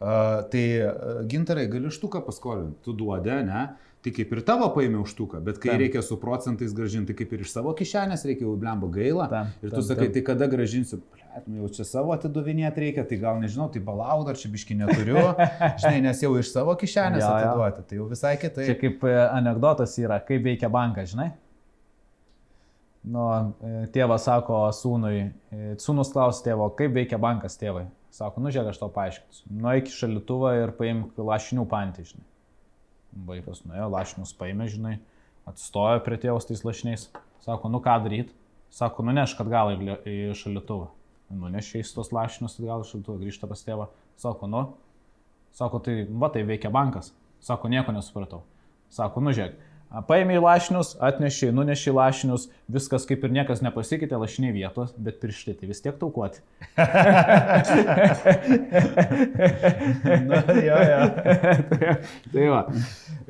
Speaker 2: uh, tai uh, gintarai gali štuką paskolinti, tu duodi, ne? Tai kaip ir tavo paėmė užtuką, bet kai tam. reikia su procentais gražinti, kaip ir iš savo kišenės reikia, jau blemba gaila. Tam, ir tu tam, sakai, tam. tai kada gražinsiu, blėt, nu jau čia savo atiduvinėti reikia, tai gal nežinau, tai balau dar čia biški neturiu, [LAUGHS] žinai, nes jau iš savo kišenės ja, atiduoti, tai jau visai kitai.
Speaker 1: Čia kaip e, anegdotas yra, kaip veikia bankas, žinai? Nu, e, tėvas sako sūnui, e, sūnus klaus tėvo, kaip veikia bankas tėvai. Sako, nu žiūrėk, aš tau paaiškinsiu. Nueik į šalituvą ir paimk lašinių pantį, žinai. Vaikas nuėjo, lašinius paėmė, žinai, atsistojo prie tėvos tais lašiniais. Sako, nu ką daryti? Sako, nunešk atgal į šalituvą. Nunešė į tos lašinius atgal į šalituvą, grįžta pas tėvą. Sako, nu. Sako, tai va, tai veikia bankas. Sako, nieko nesupratau. Sako, nu žiūrėk, Paėmė į lašinius, atnešė, nunešė į lašinius, viskas kaip ir niekas nepasikeitė, lašiniai vietos, bet pirštai tai vis tiek taukuoti.
Speaker 2: Na, jo, jo. tai, [LAUGHS] tai va.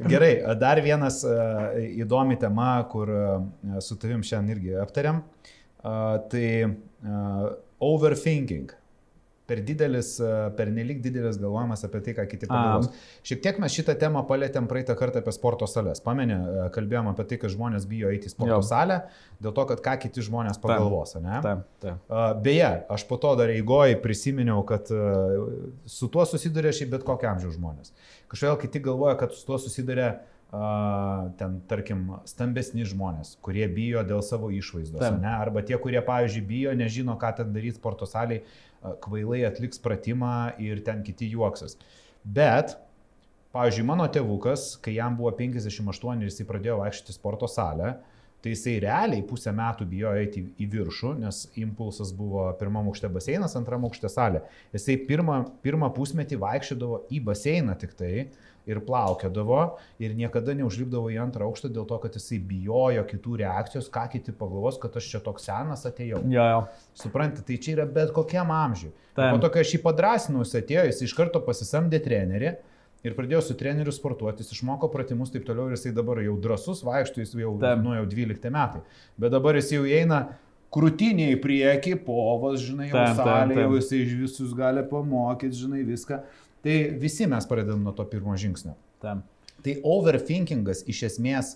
Speaker 2: Gerai, dar vienas įdomi tema, kur su tavim šiandien irgi aptariam, tai overthinking per didelis, e, per nelik didelis galvojimas apie tai, ką kiti pagalvos. Šiek tiek mes šitą temą palėtėm praeitą kartą apie sporto salės. Pamenė, e, kalbėjom apie tai, kad žmonės bijo eiti į sporto jo. salę, dėl to, kad ką kiti žmonės pagalvos,
Speaker 1: taip, ne? Taip, taip.
Speaker 2: Beje, aš po to dar eigoji prisiminiau, kad e, su tuo susiduria šiaip bet kokio amžiaus žmonės. Kažkodėl kiti galvoja, kad su tuo susiduria Uh, ten, tarkim, stambesni žmonės, kurie bijo dėl savo išvaizdos, ne? arba tie, kurie, pavyzdžiui, bijo, nežino, ką ten daryti sporto salėje, kvailai atliks pratimą ir ten kiti juoksis. Bet, pavyzdžiui, mano tėvukas, kai jam buvo 58 ir jisai pradėjo vaikščioti sporto salę, tai jisai realiai pusę metų bijojo eiti į viršų, nes impulsas buvo pirmam aukšte baseinas, antram aukšte salė. Jisai pirmą, pirmą pusmetį vaikščiodavo į baseiną tik tai, ir plaukiodavo ir niekada neužlipdavo į antrą aukštą dėl to, kad jisai bijojo kitų reakcijos, ką kiti pagalvos, kad aš čia toks senas atėjau.
Speaker 1: Jo, jo.
Speaker 2: Suprantate, tai čia yra bet kokiam amžiui. Po to, kai aš jį padrasinau, jis atėjo, jis iš karto pasisamdė trenerį. Ir pradėjo su treneriu sportuoti, jis išmoko pratimus taip toliau ir jisai dabar jau drasus vaikšto, jis jau, nu, jau 12 metai. Bet dabar jis jau eina krūtinė į priekį, povas, žinai, jau salė, jau jisai visus gali pamokyti, žinai, viską. Tai visi mes pradedam nuo to pirmo žingsnio.
Speaker 1: Tam.
Speaker 2: Tai overthinkingas iš esmės,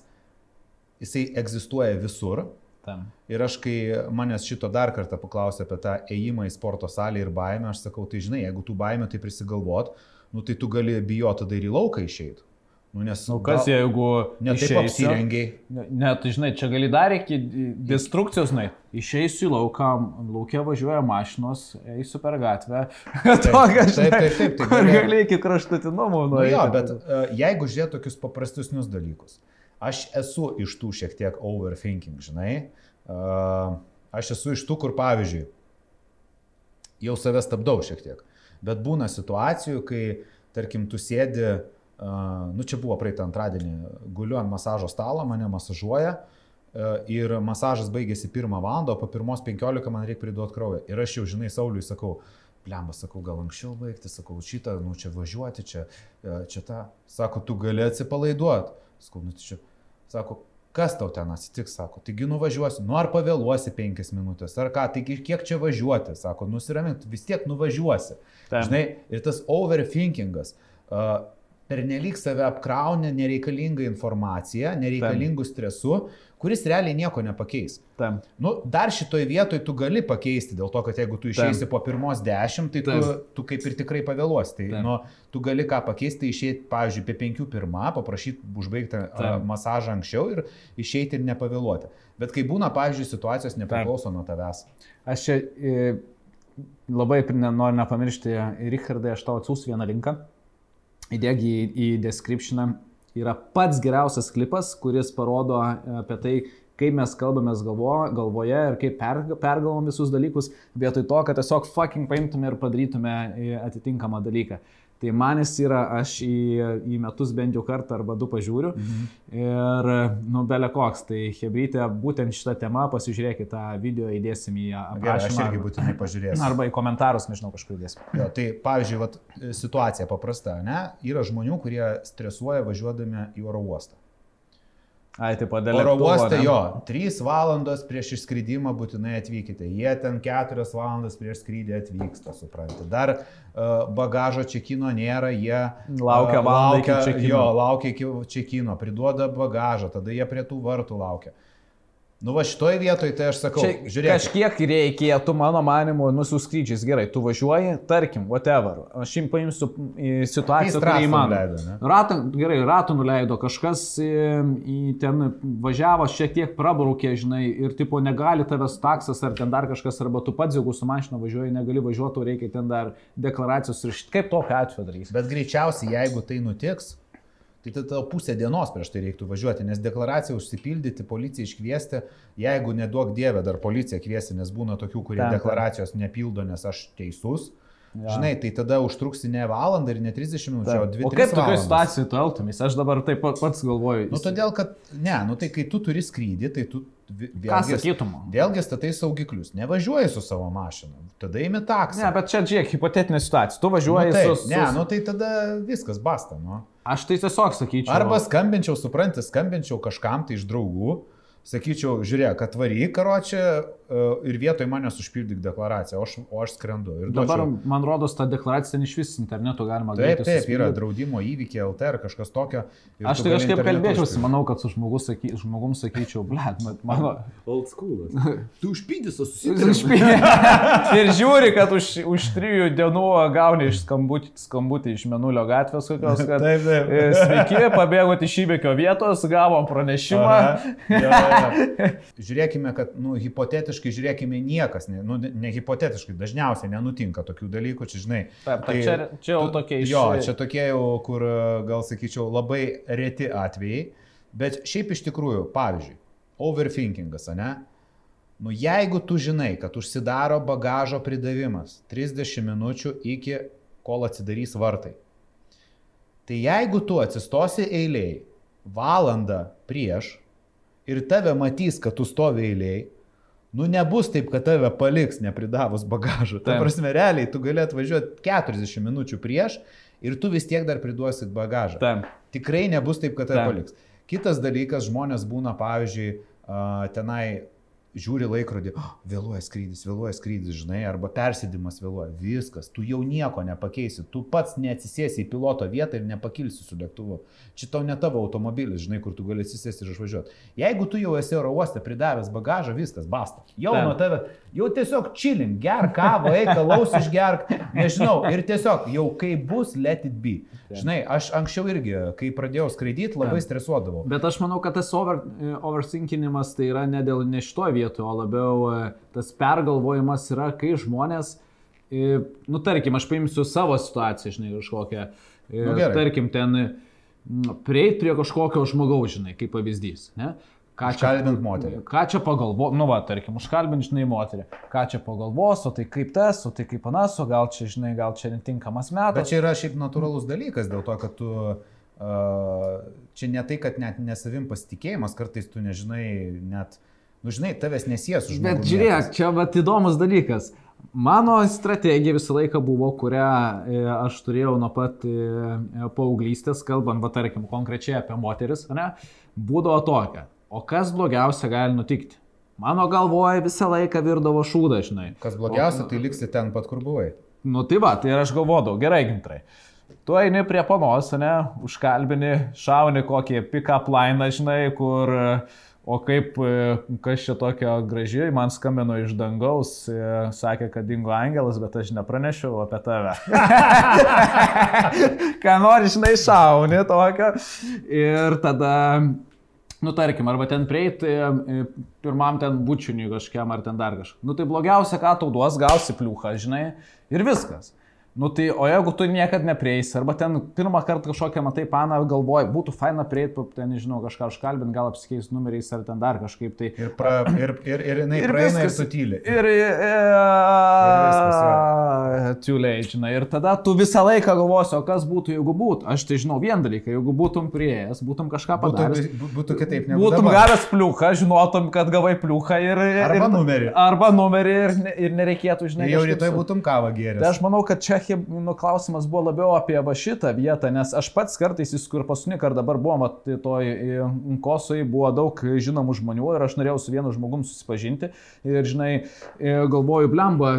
Speaker 2: jisai egzistuoja visur
Speaker 1: Tam.
Speaker 2: Ir aš, kai manęs šito dar kartą paklausė apie tą ėjimą į sporto salę ir baimę, aš sakau, tai žinai, jeigu tu baimę tai prisigalvot, nu tai tu gali bijoti tada ir į lauką išeiti. Nu, nes,
Speaker 1: Nu, kas
Speaker 2: gal-
Speaker 1: jeigu...
Speaker 2: Ne taip
Speaker 1: išeisiu-
Speaker 2: apsirengiai.
Speaker 1: Ne, ne, tai žinai, čia gali dar iki destrukcijos, žinai, išeisiu į lauką, laukia važiuoja mašinos, eisiu per gatvę. [LAUGHS] Tokia,
Speaker 2: taip, taip, taip, tai
Speaker 1: Kur
Speaker 2: gali-
Speaker 1: gali iki kraštutinumų
Speaker 2: Nu jo,
Speaker 1: nueiti.
Speaker 2: bet uh, jeigu žiūrėt tokius paprastesnius dalykus, aš esu iš tų šiek tiek overthinking, žinai. Uh, aš esu iš tų, kur pavyzdžiui, jau save stabdau šiek tiek. Bet būna situacijų, kai, tarkim, tu sėdi, uh, nu čia buvo praeitą antradienį, guliu ant masažo stalo, mane masažuoja. uh, Ir masažas baigėsi pirmą valandą, o po pirmos penkiolika man reikia priduoti kraują. Ir aš jau, žinai, Sauliui sakau, Blemba, sakau, gal anksčiau baigti, sakau, šitą, nu čia važiuoti, čia, čia tą. Sako, tu gali atsipalaiduoti. Sakau, nu tai čia. Sako, kas tau ten atsitiks, sako, taigi nuvažiuosi, nu ar pavėluosi penkias minutės, ar ką, taigi kiek čia važiuoti, sako, nusiramink, vis tiek nuvažiuosi.
Speaker 1: Taip.
Speaker 2: Žinai, ir tas overthinkingas. Uh, Pernelyg save apkraunė nereikalingą informaciją, nereikalingų stresu, kuris realiai nieko nepakeis.
Speaker 1: Tam.
Speaker 2: Nu, dar šitoj vietoj tu gali pakeisti, dėl to, kad jeigu tu išeisi po pirmos dešimt, tai tu,
Speaker 1: Taip.
Speaker 2: tu kaip ir tikrai pavėluosi. Tai,
Speaker 1: Taip.
Speaker 2: nu, tu gali ką pakeisti, išeiti, pavyzdžiui, apie penkių pirmą, paprašyti užbaigti
Speaker 1: Taip.
Speaker 2: masažą anksčiau ir išeiti ir nepavėluoti. Bet kai būna, pavyzdžiui, situacijos nepriklauso nuo tavęs.
Speaker 1: Aš čia e, labai noriu nepamiršti, Richardai, aš tau atsiųsiu vieną linką. Įdėgi į, į descriptioną. Yra pats geriausias klipas, kuris parodo e, apie tai, kaip mes kalbame galvo, galvoje ir kaip per, pergalvom visus dalykus, vietoj to, kad tiesiog fucking paimtume ir padarytume e, atitinkamą dalyką. Tai manis yra, aš į, į metus bent jau kartą arba du pažiūriu. Mhm. Ir, nu, belė koks, tai Hebrytė, būtent šitą temą pasižiūrėkite tą video, įdėsim į
Speaker 2: Gerai, aš
Speaker 1: aprašymą.
Speaker 2: irgi būtinai pažiūrėsiu.
Speaker 1: Arba į komentarus, nežinau, kažkur įdėsim.
Speaker 2: Jo, tai pavyzdžiui, vat, situacija paprasta, ne? Yra žmonių, kurie stresuoja važiuodami į oro uostą.
Speaker 1: Ai, taip, dėl
Speaker 2: Oro uoste jo, 3 valandos prieš išskridimą būtinai atvykite. Jie ten 4 valandas prieš skrydį atvyksta, suprantate. Dar uh, bagažo čekino nėra, jie
Speaker 1: Laukia
Speaker 2: uh,
Speaker 1: valandą
Speaker 2: laukia-
Speaker 1: čekino.
Speaker 2: Jo, laukia iki čekino, priduoda bagažą, tada jie prie tų vartų laukia. Nu va šitoje vietoje tai aš sakau,
Speaker 1: Čia
Speaker 2: žiūrėk.
Speaker 1: kažkiek reikėtų, mano manimu, nususkrydžiais. Gerai, tu važiuoji, tarkim, whatever. Aš jums paimsiu situaciją,
Speaker 2: trasą
Speaker 1: įmanoma. Ratą, gerai, ratų nuleido, kažkas į, į ten važiavo, šiek tiek prabraukė, žinai, ir tipo negali tavęs taksas ar ten dar kažkas, arba tu pats, jeigu su mašina važiuoji, negali važiuoti, reikia ten dar deklaracijos ir šit, kaip tokia atveju darys.
Speaker 2: Bet greičiausiai, jeigu tai nutiks, tai tada pusę dienos prieš tai reiktų važiuoti, nes deklaraciją užsipildyti, policiją iškviesti, jeigu neduok dievę dar policiją kviesti, nes būna tokių, kurie
Speaker 1: taip.
Speaker 2: deklaracijos nepildo, nes aš teisus. Ja. Žinai, tai tada užtruksi ne valandą ir ne 30 minučių, o 2
Speaker 1: O kaip tokioje situacijoje tu elgtumės? Aš dabar taip pat pats galvoju.
Speaker 2: Nu, todėl, kad, ne, nu tai kai tu turi skrydį, tai tu vėlgi, vėlgi statai saugiklius, nevažiuoji su savo mašina, tada įimi taksą.
Speaker 1: Ne, bet čia, žiūrėk, hipotetinė situacija. Tu
Speaker 2: nu,
Speaker 1: važiuoji
Speaker 2: taip,
Speaker 1: su... su...
Speaker 2: ne, nu tai tada viskas basta, nu.
Speaker 1: Aš tai tiesiog sakyčiau.
Speaker 2: Arba skambinčiau, supranti, skambinčiau kažkam tai iš draugų, sakyčiau, žiūrėk, atvaryk karočią e, ir vietoj manęs užpildyk deklaraciją, o aš, o aš skrendu. Ir
Speaker 1: Dabar,
Speaker 2: duočiau-
Speaker 1: man rodos, ta deklaracija ten iš vis internetu galima
Speaker 2: Taip,
Speaker 1: greitai
Speaker 2: taip, yra draudimo įvykiai LT ar kažkas tokio.
Speaker 1: Aš tai kažkaip kalbėčiausi, manau, kad su žmogus saky, žmogum sakyčiau, blėt, mano...
Speaker 3: Old schoolas. Tu užpydys, o susitikti. [LAUGHS]
Speaker 1: ir žiūri, kad už, už trijų dienų gauni iš skambutį, skambutį iš Menulio gatvės kokios, kad... [LAUGHS]
Speaker 2: Taip, taip.
Speaker 1: e, Sveiki, pabėgote iš įvykio vietos, gavom pranešimą.
Speaker 2: Aha, jo, jo. [LAUGHS] Žiūrėkime, kad, nu, hipotetiškai žiūrėkime, niekas, ne, nu, ne hipotetiškai, dažniausiai nenutinka tokių dalykų, čia žinai.
Speaker 1: Taip, taip, čia, čia jau tokie iš...
Speaker 2: Jo, čia tokie jau, kur, gal sakyčiau, labai reti atvejai, bet šiaip iš tikrųjų, pavyzdžiui, overthinkingas, ne? Nu, jeigu tu žinai, kad užsidaro bagažo pridavimas 30 minučių iki kol atsidarys vartai, tai jeigu tu atsistosi eiliai valandą prieš ir tave matys, kad tu stovi eiliai, nu nebus taip, kad tave paliks nepridavus bagažo. Ta prasme, realiai tu gali atvažiuoti 40 minučių prieš ir tu vis tiek dar priduosit bagažą.
Speaker 1: Taip.
Speaker 2: Tikrai nebus taip, kad tave
Speaker 1: Taip.
Speaker 2: paliks. Kitas dalykas, žmonės būna, pavyzdžiui, tenai žiūri laikrodį, oh, vėluoja skrydis, vėluoja skrydis, žinai, arba persėdimas vėluoja, viskas, tu jau nieko nepakeisi, tu pats neatsisėsi į piloto vietą ir nepakilsi su lėktuvu. Čia tau ne tavo automobilis, žinai, kur tu gali atsisėsti ir išvažiuoti. Jeigu tu jau esi oro uoste pridavęs bagažą, viskas, basta. Jau
Speaker 1: Taip.
Speaker 2: nuo tave, jau tiesiog čilin, gerk kavą, eik, alaus išgerk, nežinau, ir tiesiog jau kai bus, let it be. Žinai, aš anksčiau irgi, kai pradėjau skraidyti, labai
Speaker 1: Taip.
Speaker 2: stresuodavau.
Speaker 1: Bet aš manau, kad tas over, e, oversinkinimas tai yra ne dėl ne šitoje vietoje, o labiau e, tas pergalvojimas yra, kai žmonės, e, nu tarkim, aš paimsiu savo situaciją, žinai, kažkokią. e,
Speaker 2: Nu, gerai.
Speaker 1: tarkim, ten prieit prie kažkokio žmogaus, žinai, kaip pavyzdys. Ne? Ką
Speaker 2: Užkalbint moterį.
Speaker 1: Ką čia pagalvo, nu va, tarkim, užkalbint, žinai, moterį. Ką čia pagalvos, o tai kaip tas, o tai kaip panas, o gal čia, žinai, gal čia netinkamas metas.
Speaker 2: Bet čia yra šiaip natūralus dalykas, dėl to, kad tu, uh, čia ne tai, kad net nesavim pasitikėjimas, kartais tu nežinai, net, nu žinai, tavęs nesies už
Speaker 1: Bet žiūrėk, čia vat įdomus dalykas. Mano strategija visą laiką buvo, kurią e, aš turėjau nuo pat e, e, paauglystės, kalbant, va tarkim, konkrečiai apie moteris, ne, būdavo tokia. O kas blogiausia gali nutikti? Mano galvoje visą laiką virdavo šūda, žinai.
Speaker 2: Kas blogiausia, tai liksi ten pat, kur buvai.
Speaker 1: Nu tai va, tai aš galvodavau, gerai, gintrai. Tu eini prie panos, ne, užkalbini, šauni kokį pick-up line, žinai, kur, e, o kaip, e, kas čia tokio gražiai, man skambino iš dangaus, e, sakė, kad dingo angelas, bet aš nepranešiau apie tave. [LAUGHS] Ką nori, žinai, šauni tokio. Ir tada Nu, tarkim, arba ten prieiti e, pirmam ten bučiuniui kažkiam ar ten dar kažką. Nu, tai blogiausia, ką tau duos, gausi pliuchą, žinai, ir viskas. Nu tai, o jeigu tu niekada neprieisi, arba ten pirmą kartą kažkokią matai paną, galvoji, būtų faina prieiti, ten, nežinau, kažką užkalbint, gal apsikeis numeriais ar ten dar kažkaip tai.
Speaker 2: Ir, pra, ir, ir, ir jinai
Speaker 1: Ir
Speaker 2: praeina ir
Speaker 1: viskas.
Speaker 2: sutyli.
Speaker 1: Ir,
Speaker 2: viskas
Speaker 1: too late, žinai. Ir tada tu visą laiką galvosi, o kas būtų, jeigu būtų. Aš tai žinau vieną dalyką, jeigu būtum prieėjęs, būtum kažką
Speaker 2: Būtų,
Speaker 1: padaręs.
Speaker 2: bū- būtų kitaip negu
Speaker 1: Būtum
Speaker 2: dabar.
Speaker 1: gavęs pliuchą, žinotum, kad gavai pliuchą ir... ir
Speaker 2: Arba
Speaker 1: ir,
Speaker 2: numerį.
Speaker 1: Arba numerį ir, ir nereikėtų, žinai.
Speaker 2: Ir jau rytoj būtum kavą gėręs.
Speaker 1: Tai aš manau, kad čia heb- nu, klausimas buvo labiau apie va šitą vietą, nes aš pats kartais, kur paskutinį kartą dabar buvo, mat, toj e, Kosui buvo daug žinomų žmonių ir aš norėjau su vienu žmogum susipažinti ir, žinai, e, galvoju, blemba,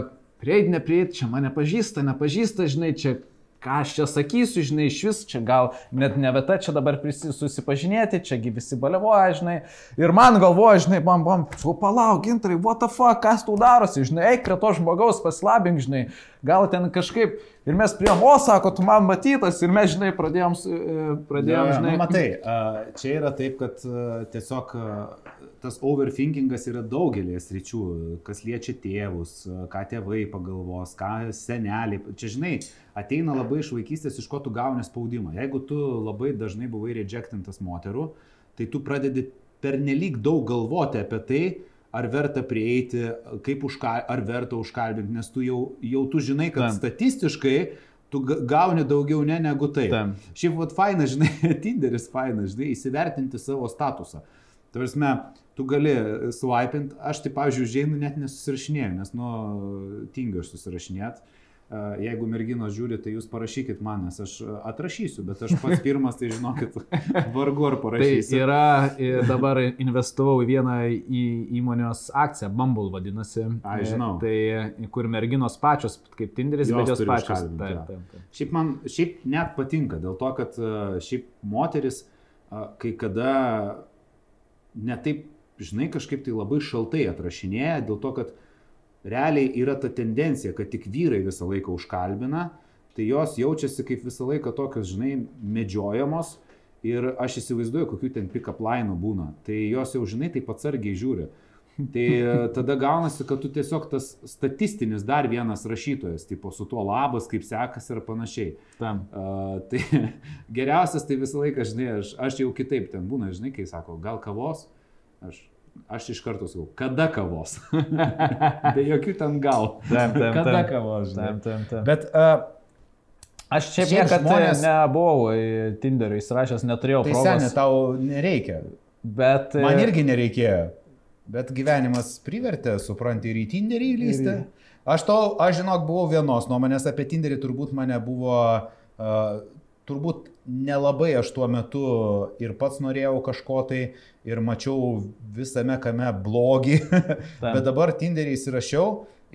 Speaker 1: prieid, neprieid, čia mane pažįsta, nepažįsta, žinai, čia ką aš čia sakysiu, žinai, iš vis čia gal net ne vieta čia dabar susipažinėti, čiagi visi balevoja, žinai. Ir man galvoja, žinai, bam, o palauk, gintrai, what the fuck, kas tu darosi, žinai, eik prie to žmogaus, paslabink, žinai, gal ten kažkaip. Ir mes prie mo, sako, tu man matytas, ir mes, žinai, pradėjom, e, pradėjom,
Speaker 2: Jo, jo,
Speaker 1: žinai.
Speaker 2: Nu, matai, čia yra taip, kad a, tiesiog tas overthinkingas yra daugelį sričių, kas liečia tėvus, ką tėvai pagalvos, ką seneliai. Čia, žinai, ateina labai iš vaikystės, iš ko tu gauni spaudimą. Jeigu tu labai dažnai buvai rejectintas moterų, tai tu pradedi pernelyg daug galvoti apie tai, ar verta prieiti, kaip užka, ar verta užkalbinti, nes tu jau, jau tu žinai, kad
Speaker 1: Taip.
Speaker 2: statistiškai tu ga- gauni daugiau ne negu tai.
Speaker 1: Taip.
Speaker 2: Šiaip vat faina, žinai, [LAUGHS] Tinderis faina, žinai, įsivertinti savo statusą. Tarsi, tu gali swipint, aš tai, pavyzdžiui, užėjau net nesusirašinėjau, nes, nu, tingiu aš susirašinėt. E, Jeigu merginos žiūri, tai jūs parašykit man, nes aš atrašysiu, bet aš pats pirmas, tai žinokit, [LAUGHS] vargu ar
Speaker 1: Tai
Speaker 2: parašysiu.
Speaker 1: yra, e, dabar investavau į vieną į įmonės akciją, Bumble vadinasi.
Speaker 2: Ai,
Speaker 1: E,
Speaker 2: žinau.
Speaker 1: Tai kur merginos pačios, kaip Tinderis,
Speaker 2: Jos
Speaker 1: bet jos pačios. Taip, taip, taip.
Speaker 2: Šiaip man, šiaip net patinka, dėl to, kad e, šiaip moteris e, kai kada netaip, žinai, kažkaip tai labai šaltai atrašinėja, dėl to, kad realiai yra ta tendencija, kad tik vyrai visą laiką užkalbina, tai jos jaučiasi kaip visą laiką tokios, žinai, medžiojamos ir aš įsivaizduoju, kokių ten pick-up line būna. Tai jos jau, žinai, taip atsargiai žiūri. Tai e, tada gaunasi, kad tu tiesiog tas statistinis dar vienas rašytojas, tipo su tuo labas, kaip sekasi ir panašiai.
Speaker 1: Tam.
Speaker 2: Uh, tai [LAUGHS] geriausias tai visą laiką, žinai, aš, aš jau kitaip ten būna, žinai, kai sako, gal kavos, aš, aš iš karto sakau, kada kavos. [LAUGHS] Be jokių ten gal.
Speaker 1: Taip, taip,
Speaker 2: Kada
Speaker 1: taip.
Speaker 2: kavos, žinai.
Speaker 1: Taip, taip, taip.
Speaker 2: Bet uh,
Speaker 1: Aš Šiaip niekada
Speaker 2: žmonės-
Speaker 1: žmonės... nebuvau į Tinderį įsirašęs, neturėjau
Speaker 2: tai
Speaker 1: progos.
Speaker 2: seniai tau nereikia.
Speaker 1: Bet...
Speaker 2: Man
Speaker 1: e,
Speaker 2: irgi nereikėjo. Bet gyvenimas privertė, supranti, ir į Tinderį įlysti. Aš to, aš žinok, buvau vienos nuomonės apie Tinderį, turbūt mane buvo uh, turbūt nelabai aš tuo metu ir pats norėjau kažko tai ir mačiau visame kame blogį, [LAUGHS] bet dabar Tinderį įsirašiau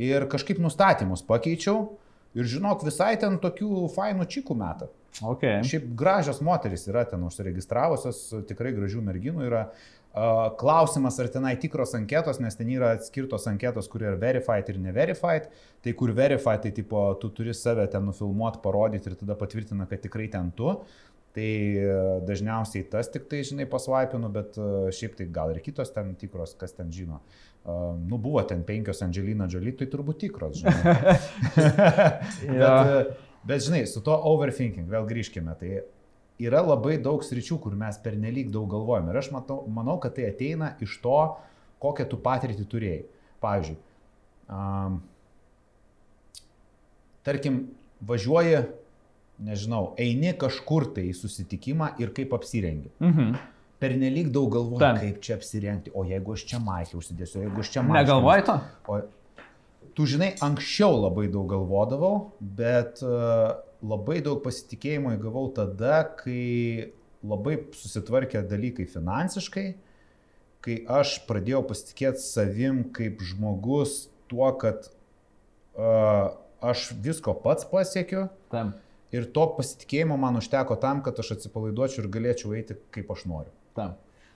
Speaker 2: ir kažkaip nustatymus pakeičiau ir žinok, visai ten tokių fainų čikų metą.
Speaker 1: Okay.
Speaker 2: Šiaip gražios moteris yra ten užsiregistravusios, tikrai gražių merginų yra. Klausimas, ar tenai tikros anketos, nes ten yra atskirtos anketos, kur yra verified ir neverified. Tai kur verified, tai tipo, tu turi save ten nufilmuoti, parodyti ir tada patvirtina, kad tikrai ten tu. Tai dažniausiai tas tik tai, žinai, pasvaipinu, bet šiaip tai gal ir kitos ten tikros, kas ten žino. Uh, nu, buvo ten penkios Angelina Jolie, tai turbūt tikros, žinai. [LAUGHS] [LAUGHS] Bet, bet, žinai, su to overthinking, vėl grįžkime, tai yra labai daug sričių, kur mes pernelyg daug galvojame. Ir aš matau, manau, kad tai ateina iš to, kokią tu patirtį turėjai. Pavyzdžiui, um, tarkim, važiuoji, nežinau, eini kažkur tai į susitikimą ir kaip apsirengi.
Speaker 1: Mhm.
Speaker 2: Pernelyg daug galvoji, kaip čia apsirengti, o jeigu aš čia maikį užsidėsiu, jeigu aš čia maikį.
Speaker 1: Negalvoji to?
Speaker 2: O, tu žinai, anksčiau labai daug galvodavau, bet uh, labai daug pasitikėjimo įgavau tada, kai labai susitvarkė dalykai finansiškai, kai aš pradėjau pasitikėti savim kaip žmogus tuo, kad uh, aš visko pats pasiekiu
Speaker 1: Tam.
Speaker 2: ir to pasitikėjimo man užteko tam, kad aš atsipalaiduočiau ir galėčiau eiti kaip aš noriu.
Speaker 1: Tam.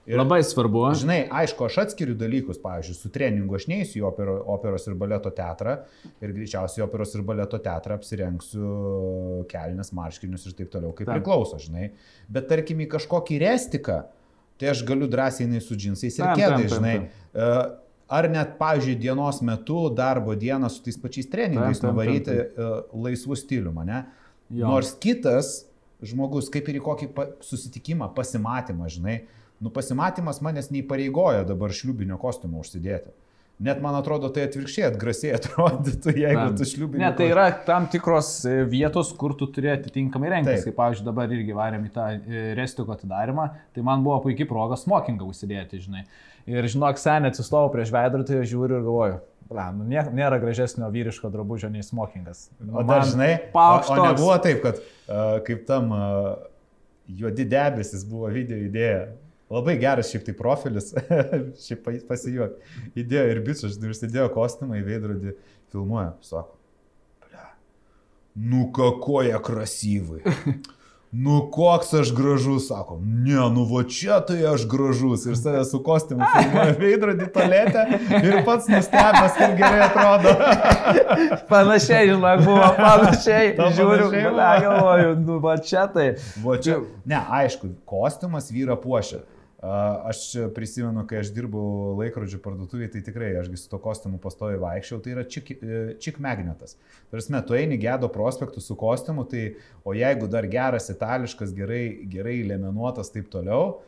Speaker 2: Ir-
Speaker 1: Labai svarbu.
Speaker 2: Žinai, aišku, aš atskiriu dalykus, pavyzdžiui, su treningu aš neįsiu į opero, operos ir baleto teatrą ir greičiausiai operos ir baleto teatrą apsirengsiu kelnes, marškinius ir taip toliau, kaip
Speaker 1: Taip.
Speaker 2: priklauso, žinai. Bet tarkim į kažkokį restiką, tai aš galiu drąsiai eiti su džinsais ir kėdai, žinai.
Speaker 1: taip.
Speaker 2: E, Ar net, pavyzdžiui, dienos metu, darbo dieną su tais pačiais treningais
Speaker 1: Taip, taip,
Speaker 2: nuvaryti
Speaker 1: taip,
Speaker 2: e, laisvų stilių, mane. Nors kitas žmogus, kaip ir į kokį pa- susitikimą, pasimatymą, žinai, nu pasimatymas manęs neįpareigoja dabar šliubinio kostiumo užsidėti. Net man atrodo, tai atvirkščiai atgrasiai atrodytų, jeigu
Speaker 1: Tam.
Speaker 2: tu šliubinio.
Speaker 1: Ne, tai yra tam tikros e, vietos, kur tu turi atitinkamai rengtis. Kaip, pavyzdžiui, dabar irgi varėm į tą e, restiko atidarimą, tai man buvo puikiai proga smokingą užsidėti, žinai. Ir žinok, senė atsistojau prieš veidrodį, žiūriu ir galvoju, bla, nu, nė- nėra gražesnio vyriško drabužio nei smokingas.
Speaker 2: O dar žinai, o,
Speaker 1: paukštos.
Speaker 2: o nebuvo taip, kad uh, kaip tam uh, juodi debesis buvo video idėja. Labai geras šiaip tai profilis, [LAUGHS] šiaip pa- pasijuok. Idėjo ir bičias, žinai, užsidėjo kostiumą į veidrodį, filmuoja, sako. Nu kakoje krasyvai. Nu koks aš gražus, sako, ne, nu va čia tai aš gražus ir save su kostiumu filmuoja veidrodį tolėte ir pats nustebęs, kaip gerai atrodo.
Speaker 1: Panašiai, žinok, buvo panašiai.
Speaker 2: Tau
Speaker 1: Žiūriu,
Speaker 2: panašiai
Speaker 1: galvoju, nu, va čia tai.
Speaker 2: Va čia. Ne, aišku, kostiumas vyra puošia. Aš prisimenu, kai aš dirbau laikrodžių parduotuvėje, tai tikrai ašgi su to kostiumu pastovi vaikščiau, tai yra čik, e, čik magnetas. Tarsi, tu eini gedo prospektų su kostiumu, tai o jeigu dar geras itališkas, gerai, gerai leminuotas, taip toliau,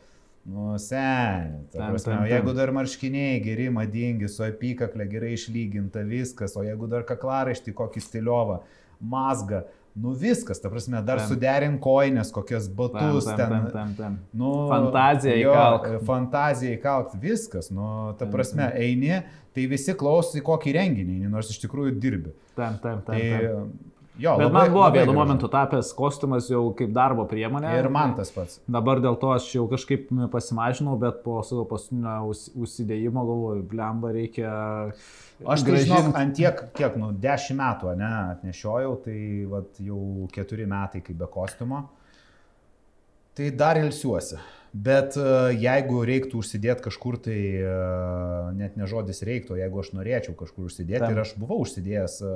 Speaker 2: nu, sen. Ta
Speaker 1: Tam,
Speaker 2: prasme,
Speaker 1: tam,
Speaker 2: o jeigu dar marškiniai geri, madingi, su apykaklė gerai išlyginta, viskas, o jeigu dar kaklaraištį kokį stiliovą, mazgą, nu viskas, ta prasme, dar
Speaker 1: Tam.
Speaker 2: suderin koinės, kokias
Speaker 1: Tam,
Speaker 2: batus
Speaker 1: tam,
Speaker 2: ten.
Speaker 1: tam, tam, tam.
Speaker 2: Nu,
Speaker 1: Fantaziją
Speaker 2: jo,
Speaker 1: įkalk.
Speaker 2: Fantaziją įkalk, viskas, nu, ta
Speaker 1: Tam,
Speaker 2: prasme, eini, tai visi klauso į kokį renginį, nors iš tikrųjų dirbi.
Speaker 1: Tam, tam, tam,
Speaker 2: Tai,
Speaker 1: tam.
Speaker 2: Jo,
Speaker 1: Bet
Speaker 2: labai-
Speaker 1: man buvo vienu momentu tapęs kostiumas jau kaip darbo priemonė.
Speaker 2: Ir man tas pats.
Speaker 1: Dabar dėl to aš jau kažkaip pasimažinau, bet po savo paskutinio užsidėjimo galvoju, blemba reikia...
Speaker 2: Aš tai žinok, ant tiek, kiek, nu, dešimt metų, ne, atnešiojau, tai vat, jau keturi metai kaip be kostiumo. Tai dar ilsiuosi. Bet e, jeigu reiktų užsidėti kažkur, tai e, net ne žodis reiktų, jeigu aš norėčiau kažkur užsidėti
Speaker 1: Tam.
Speaker 2: ir aš buvau užsidėjęs e,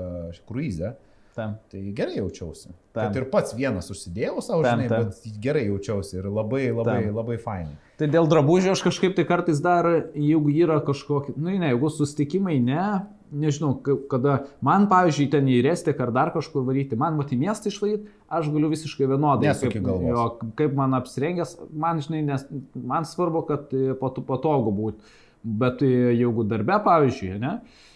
Speaker 2: kruizę,
Speaker 1: Tam.
Speaker 2: tai gerai jaučiausi.
Speaker 1: Tam.
Speaker 2: Kad ir pats vienas užsidėjau savo,
Speaker 1: Tam,
Speaker 2: žinai,
Speaker 1: tam.
Speaker 2: bet gerai jaučiausi ir labai, labai,
Speaker 1: Tam.
Speaker 2: labai fainai.
Speaker 1: Tai dėl drabužio aš kažkaip tai kartais dar, jeigu yra kažkokie, nu ne, jeigu sustikimai ne, nežinau, ka- kada man, pavyzdžiui, ten į Restek ar dar kažkur varyti, man mat į miestą išvaryti, aš galiu visiškai vienodai.
Speaker 2: Nesuki
Speaker 1: kaip,
Speaker 2: galvos.
Speaker 1: jo, kaip man apsirengęs, man, žinai, nes, man svarbu, kad e, patu- patogu būtų. Bet e, jeigu darbe, pavyzdžiui, ne, E,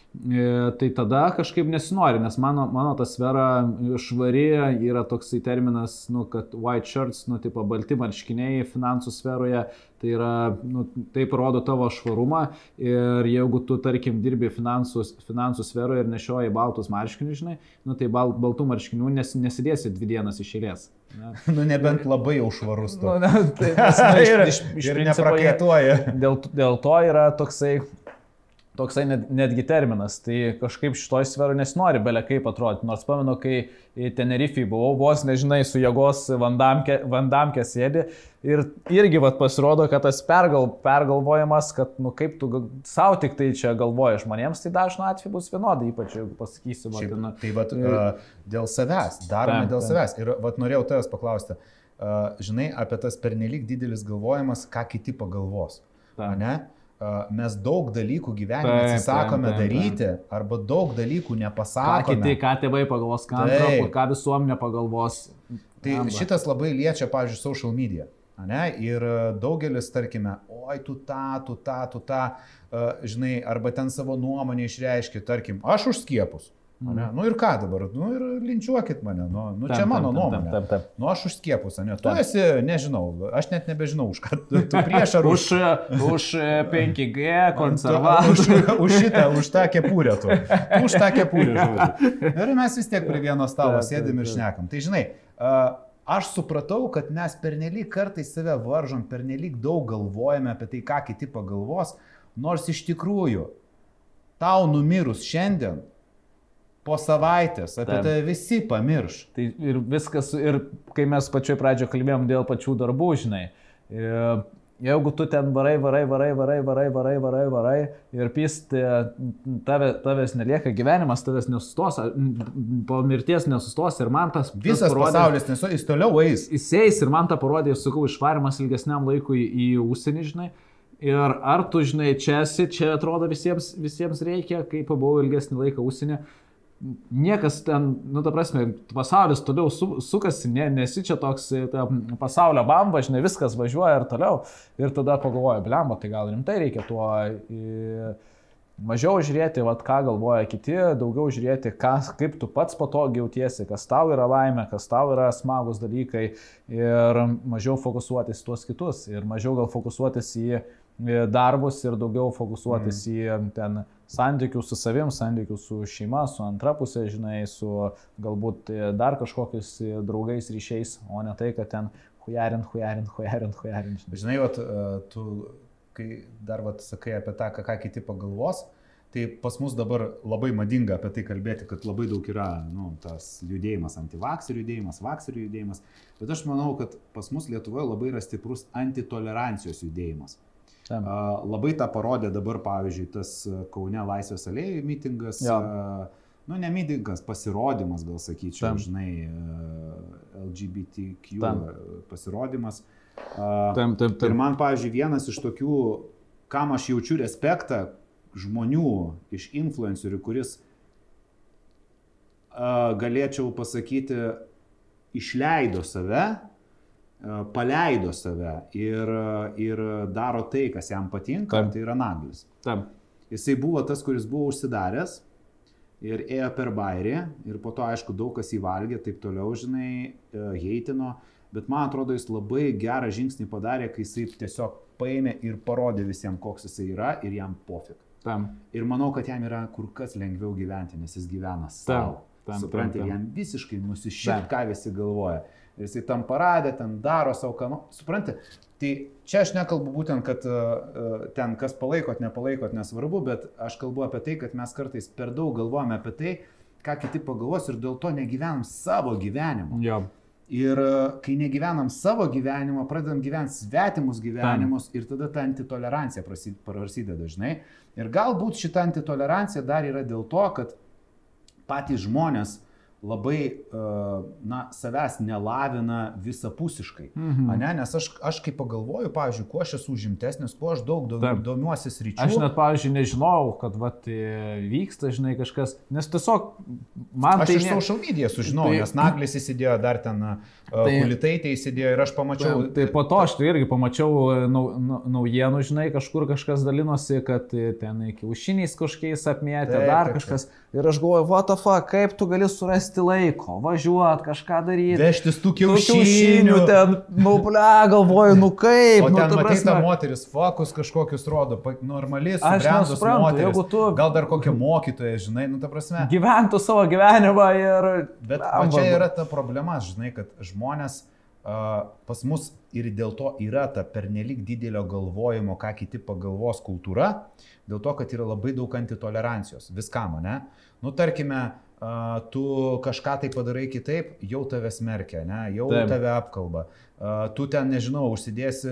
Speaker 1: tai tada kažkaip nesinori, nes mano, mano ta sfera švari yra toksai terminas, nu, kad white shirts, nu, tipo balti marškiniai finansų sferoje, tai yra, nu, tai parodo tavo švarumą ir jeigu tu, tarkim, dirbi finansų, finansų sferoje ir nešioji baltus marškinius, žinai, nu, tai bal, baltų marškinių nes, nesidėsi dvi dienas iš eilės.
Speaker 2: Ne? [LAUGHS] nu, nebent labai jau švarus tu.
Speaker 1: Nu, ne, tai, nes, nu, [LAUGHS] iš, iš, iš
Speaker 2: ir neprakaituoja.
Speaker 1: Dėl, dėl to yra toksai toksai net, netgi terminas. Tai kažkaip šitoj sferoje nesinori belė kaip atrodyti. Nors pamenu, kai Tenerifei buvau, vos nežinai, su jėgos vandamkė, vandamkė sėdi ir irgi vat, pasirodo, kad tas pergal, pergalvojimas, kad, nu kaip tu savo tik tai čia galvoji žmonėms, tai dažnu atveju bus vienodai, ypač jeigu pasakysiu,
Speaker 2: Šiaip,
Speaker 1: vadinu.
Speaker 2: Tai vat, uh, dėl savęs, darome dėl savęs. Ir vat, norėjau tavęs paklausti, uh, žinai, apie tas pernelyg didelis galvojimas, ką kiti pagalvos. Ta. Ne? Mes daug dalykų gyvenime taip, atsisakome taip, taip, daryti taip. arba daug dalykų nepasakome.
Speaker 1: Ką kiti, ką tėvai pagalvos, ką, antra, ką visuomenė pagalvos.
Speaker 2: Tai Amba. šitas labai liečia, pavyzdžiui, social media. Ne? Ir daugelis, tarkime, oi, tu tą, tu tą, tu tą, žinai, arba ten savo nuomonę išreiškia, tarkim, aš už skiepus. Ne? Nu ir ką dabar, nu ir linčiuokit mane, nu, nu tam, čia mano tam, nuomonė. Tam, tam, tam. Nu aš už skiepus, ne? Tu tam. esi, nežinau, aš net nebežinau, už ką tu, tu prieš ar
Speaker 1: už. už, už 5G konservatorių.
Speaker 2: už, už šitą, už tą kepurę tu. Už tą kepurę, žodžiu. [LAUGHS] Ir mes vis tiek prie vieno stalo sėdim ir šnekam. Tai žinai, aš supratau, kad mes pernelyg kartais save varžom, pernelyg daug galvojame apie tai, ką kiti pagalvos, nors iš tikrųjų tau numirus šiandien po savaitės, apie tai visi pamirš.
Speaker 1: Tai ir viskas, ir kai mes pačioj pradžioje kalbėjom dėl pačių darbų, žinai, jeigu tu ten varai, varai, varai, varai, varai, varai, varai, varai ir pysti, tave, tavęs nelieka gyvenimas, tavęs nesustos, po mirties nesustos ir man tas...
Speaker 2: Visas tas parodė, pasaulis, nes jis toliau eis.
Speaker 1: Jis eis ir man tą parodė, sakau, išvarimas ilgesniam laikui į užsienį, žinai. Ir ar tu žinai, čia esi, čia atrodo visiems, visiems reikia, kai pabuvau ilgesnį laiką užsienį, niekas ten, nu, ta prasme, pasaulis toliau su, sukasi, ne, nesi čia toks ta, pasaulio bamba, žinai, viskas važiuoja ir toliau. Ir tada pagalvoju, blemba, tai gal rimtai reikia tuo į, mažiau žiūrėti, vat, ką galvoja kiti, daugiau žiūrėti, kas, kaip tu pats patogiai jautiesi, kas tau yra laimė, kas tau yra smagus dalykai ir mažiau fokusuotis tuos kitus ir mažiau gal fokusuotis į darbus ir daugiau fokusuotis mm. į ten santykių su savim, santykių su šeima, su antra pusė, žinai, su galbūt dar kažkokiais draugais ryšiais, o ne tai, kad ten hujarint, hujarint, hujarint, hujarint.
Speaker 2: Žinai, vat, e, tu, kai dar vat, sakai apie tą, ką, ką kiti pagalvos, tai pas mus dabar labai madinga apie tai kalbėti, kad labai daug yra nu, tas judėjimas, antivakserių judėjimas, vakserių judėjimas, bet aš manau, kad pas mus Lietuvoje labai yra stiprus antitolerancijos judėjimas. Tam. Labai tą parodė dabar, pavyzdžiui, tas Kaune Laisvės alėjų mitingas. Ja. Nu, ne mitingas, pasirodymas, gal sakyčiau, Tam. žinai, LGBTQ Tam. pasirodymas. Tam, tam, tam. Ir man, pavyzdžiui, vienas iš tokių, kam aš jaučiu respektą žmonių iš influencerių, kuris galėčiau pasakyti, išleido save paleido save ir, ir daro tai, kas jam patinka, Taip. tai yra naglis.
Speaker 1: Taip.
Speaker 2: Jisai buvo tas, kuris buvo užsidaręs ir ėjo per bairį ir po to, aišku, daug kas įvalgė, taip toliau, žinai, e, heitino, bet man atrodo, jis labai gerą žingsnį padarė, kai jisai tiesiog paėmė ir parodė visiems, koks jisai yra ir jam pofik.
Speaker 1: Tam.
Speaker 2: Ir manau, kad jam yra kur kas lengviau gyventi, nes jis gyvena savo. Suprantate, jam visiškai visi galvoja jisai tam paradė, ten daro savo ką, nu, supranti. Tai čia aš nekalbu būtent, kad uh, ten kas palaikot, nepalaikot, nesvarbu, bet aš kalbu apie tai, kad mes kartais per daug galvojame apie tai, ką kiti pagalvos ir dėl to negyvenam savo gyvenimo.
Speaker 1: Jo.
Speaker 2: Ir kai negyvenam savo gyvenimo, pradedam gyventi svetimus gyvenimus Tam. ir tada ta antitolerancija prasideda dažnai. Ir galbūt šita antitolerancija dar yra dėl to, kad patys žmonės uh, labai, uh, na, savęs nelavina visapusiškai.
Speaker 1: Mhm.
Speaker 2: Ane, nes aš, aš kaip pagalvoju, pavyzdžiui, kuo aš esu užimtesnis, kuo aš daug,
Speaker 1: Taip.
Speaker 2: domiuosi sričių.
Speaker 1: Aš net, pavyzdžiui, nežinojau, kad vat, e, vyksta, žinai, kažkas, nes tiesiog man
Speaker 2: Aš
Speaker 1: tai...
Speaker 2: iš
Speaker 1: ne-
Speaker 2: social media sužinojau,
Speaker 1: Tai-
Speaker 2: nes Naglis įsidėjo dar ten, uh,
Speaker 1: Tai-
Speaker 2: kulitaitė įsidėjo ir aš pamačiau.
Speaker 1: Tai, tai po to aš tai irgi pamačiau nau, nau, naujienų, žinai, kažkur kažkas dalinosi, kad e, ten kiaušiniais kažkokiais apmėtė,
Speaker 2: Taip,
Speaker 1: dar
Speaker 2: taip,
Speaker 1: kažkas. Ir aš galvoju, what the fuck, kaip tu gali surasti laiko, važiuot, kažką daryti.
Speaker 2: Vežtis tų
Speaker 1: Tų
Speaker 2: kiaušinių.
Speaker 1: ten, nu, ble, galvoju, nu kaip,
Speaker 2: O
Speaker 1: nu,
Speaker 2: ten
Speaker 1: ta
Speaker 2: matai, ta
Speaker 1: prasme.
Speaker 2: moteris fokus kažkokius rodo, normaliai
Speaker 1: nesuprantu,
Speaker 2: moteris.
Speaker 1: jeigu tu-
Speaker 2: Gal dar kokia mokytoja, žinai, nu ta prasme.
Speaker 1: Gyventų savo gyvenimą ir...
Speaker 2: Bet
Speaker 1: Blemba.
Speaker 2: čia yra ta problema, žinai, kad žmonės pas mus ir dėl to yra ta pernelik didelio galvojimo, ką kiti pagalvos kultūra, dėl to, kad yra labai daug antitolerancijos viskam, ne? Nu, tarkime, tu kažką tai padarai kitaip, jau tave smerkia, ne? jau
Speaker 1: Taip.
Speaker 2: Tave apkalba. Tu ten, nežinau, užsidėsi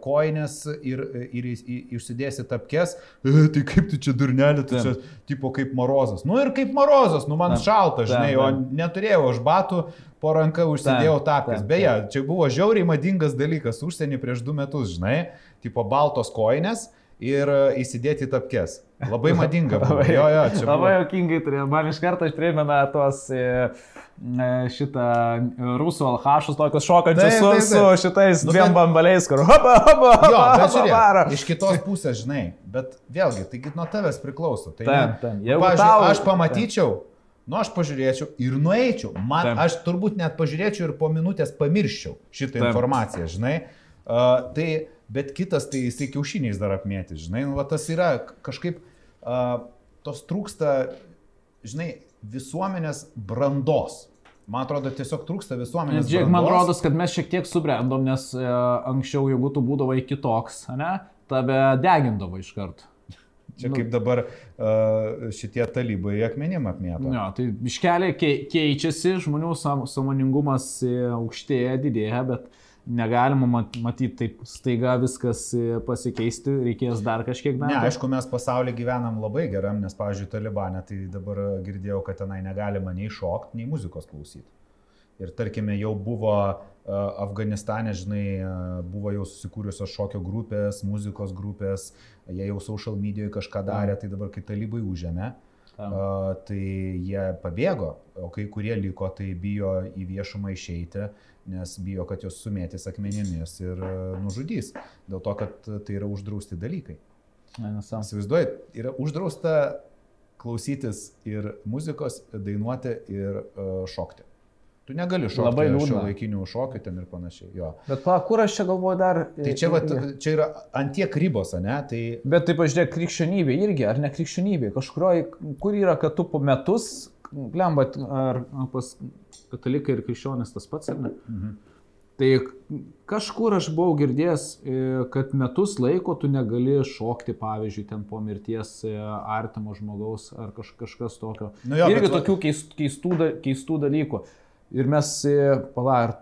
Speaker 2: koinės ir, ir, ir, užsidėsi tapkes, e, tai kaip tu čia durnelė, tu čia tipo kaip morozas. Nu ir kaip morozas, nu man
Speaker 1: Taip.
Speaker 2: šalta, žinai,
Speaker 1: Taip,
Speaker 2: o neturėjau aš batų, po ranka užsidėjau tapkes. Beje, čia buvo žiauriai madingas dalykas užsienį prieš du metus, žinai, tipo baltos koinės ir e, įsidėti tapkes. Labai madinga. [LAUGHS] Buvo.
Speaker 1: Labai-
Speaker 2: Jo, jo, čia
Speaker 1: Labai
Speaker 2: buvo.
Speaker 1: jokingai turėjo. Man iš karto primena tuos e, e, šitą rusų alhašus, tokius šokančius
Speaker 2: Taip,
Speaker 1: su,
Speaker 2: taip, taip.
Speaker 1: su šitais
Speaker 2: Nu,
Speaker 1: dviem
Speaker 2: bet-
Speaker 1: bambaliais, kur hopa, hopa,
Speaker 2: Jo,
Speaker 1: hopa,
Speaker 2: bet
Speaker 1: hopa, varo.
Speaker 2: žiūrėk, iš kitos pusės, žinai, bet vėlgi, taigi nuo tavęs priklauso. Tai
Speaker 1: taip.
Speaker 2: Nu,
Speaker 1: Jeigu
Speaker 2: Pavyzdžiui,
Speaker 1: tau-
Speaker 2: aš pamatyčiau, nu aš pažiūrėčiau ir nueičiau. Man,
Speaker 1: Taip.
Speaker 2: aš turbūt net pažiūrėčiau ir po minutės pamirščiau šitą
Speaker 1: Taip.
Speaker 2: informaciją, žinai. Uh, tai, bet kitas, tai jisai kiaušiniais dar apmėti, žinai. Nu, va, tas yra kažkaip, uh, tos trūksta, žinai, visuomenės brandos. Man atrodo, tiesiog trūksta visuomenės
Speaker 1: Žiūrėk,
Speaker 2: brandos.
Speaker 1: man rodos, kad mes šiek tiek subrendom, nes e, anksčiau, jeigu tu būdavai kitoks, ne, tave degindavo iš karto.
Speaker 2: Čia
Speaker 1: nu-
Speaker 2: kaip dabar uh, šitie talibai akmenim apmėto.
Speaker 1: Jo, tai iškeliai keičiasi, žmonių sam- sąmoningumas e, aukštėja, didėja, bet negalima mat- matyti taip staiga viskas e, pasikeisti, reikės dar kažkiek metų.
Speaker 2: Ne, aišku, mes pasaulyje gyvenam labai geram, nes, pavyzdžiui, Talibane, tai dabar girdėjau, kad tenai negalima nei šokti, nei muzikos klausyti. Ir tarkime, jau buvo uh, Afganistane, žinai, uh, buvo jau susikūrusios šokio grupės, muzikos grupės, jie jau social medijoje kažką darė, tai dabar, kai talibai užėmė, uh, tai jie pabėgo, o kai kurie liko, tai bijo į viešumą išeiti, nes bijo, kad jos sumėtys akmenimis ir uh, nužudys, dėl to, kad tai yra uždrausti dalykai. Įsivaizduoju, yra uždrausta klausytis ir muzikos, dainuoti ir uh, šokti. Tu negali šokti
Speaker 1: Labai liūdna.
Speaker 2: laikinių šokių ten ir panašiai. Jo.
Speaker 1: Bet pa, kur aš čia galvoju dar?
Speaker 2: Tai čia, vat, čia yra antiek ribos, ne? Tai
Speaker 1: Bet taip pažiūrėk, krikščionybė irgi, ar ne krikščionybė, kažkurioje, kur yra, kad tu po metus, lemba, ar pas katalikai ir krikščionis tas pats, ar ne?
Speaker 2: mhm.
Speaker 1: Tai kažkur aš buvau girdėjęs, e, kad metus laiko tu negali šokti, pavyzdžiui, ten po mirties e, artimo žmogaus ar kaž, kažkas tokio.
Speaker 2: Nu jo,
Speaker 1: Irgi
Speaker 2: bet va-
Speaker 1: tokių keist, keistų, keistų dalykų. Ir mes, e, pala, ar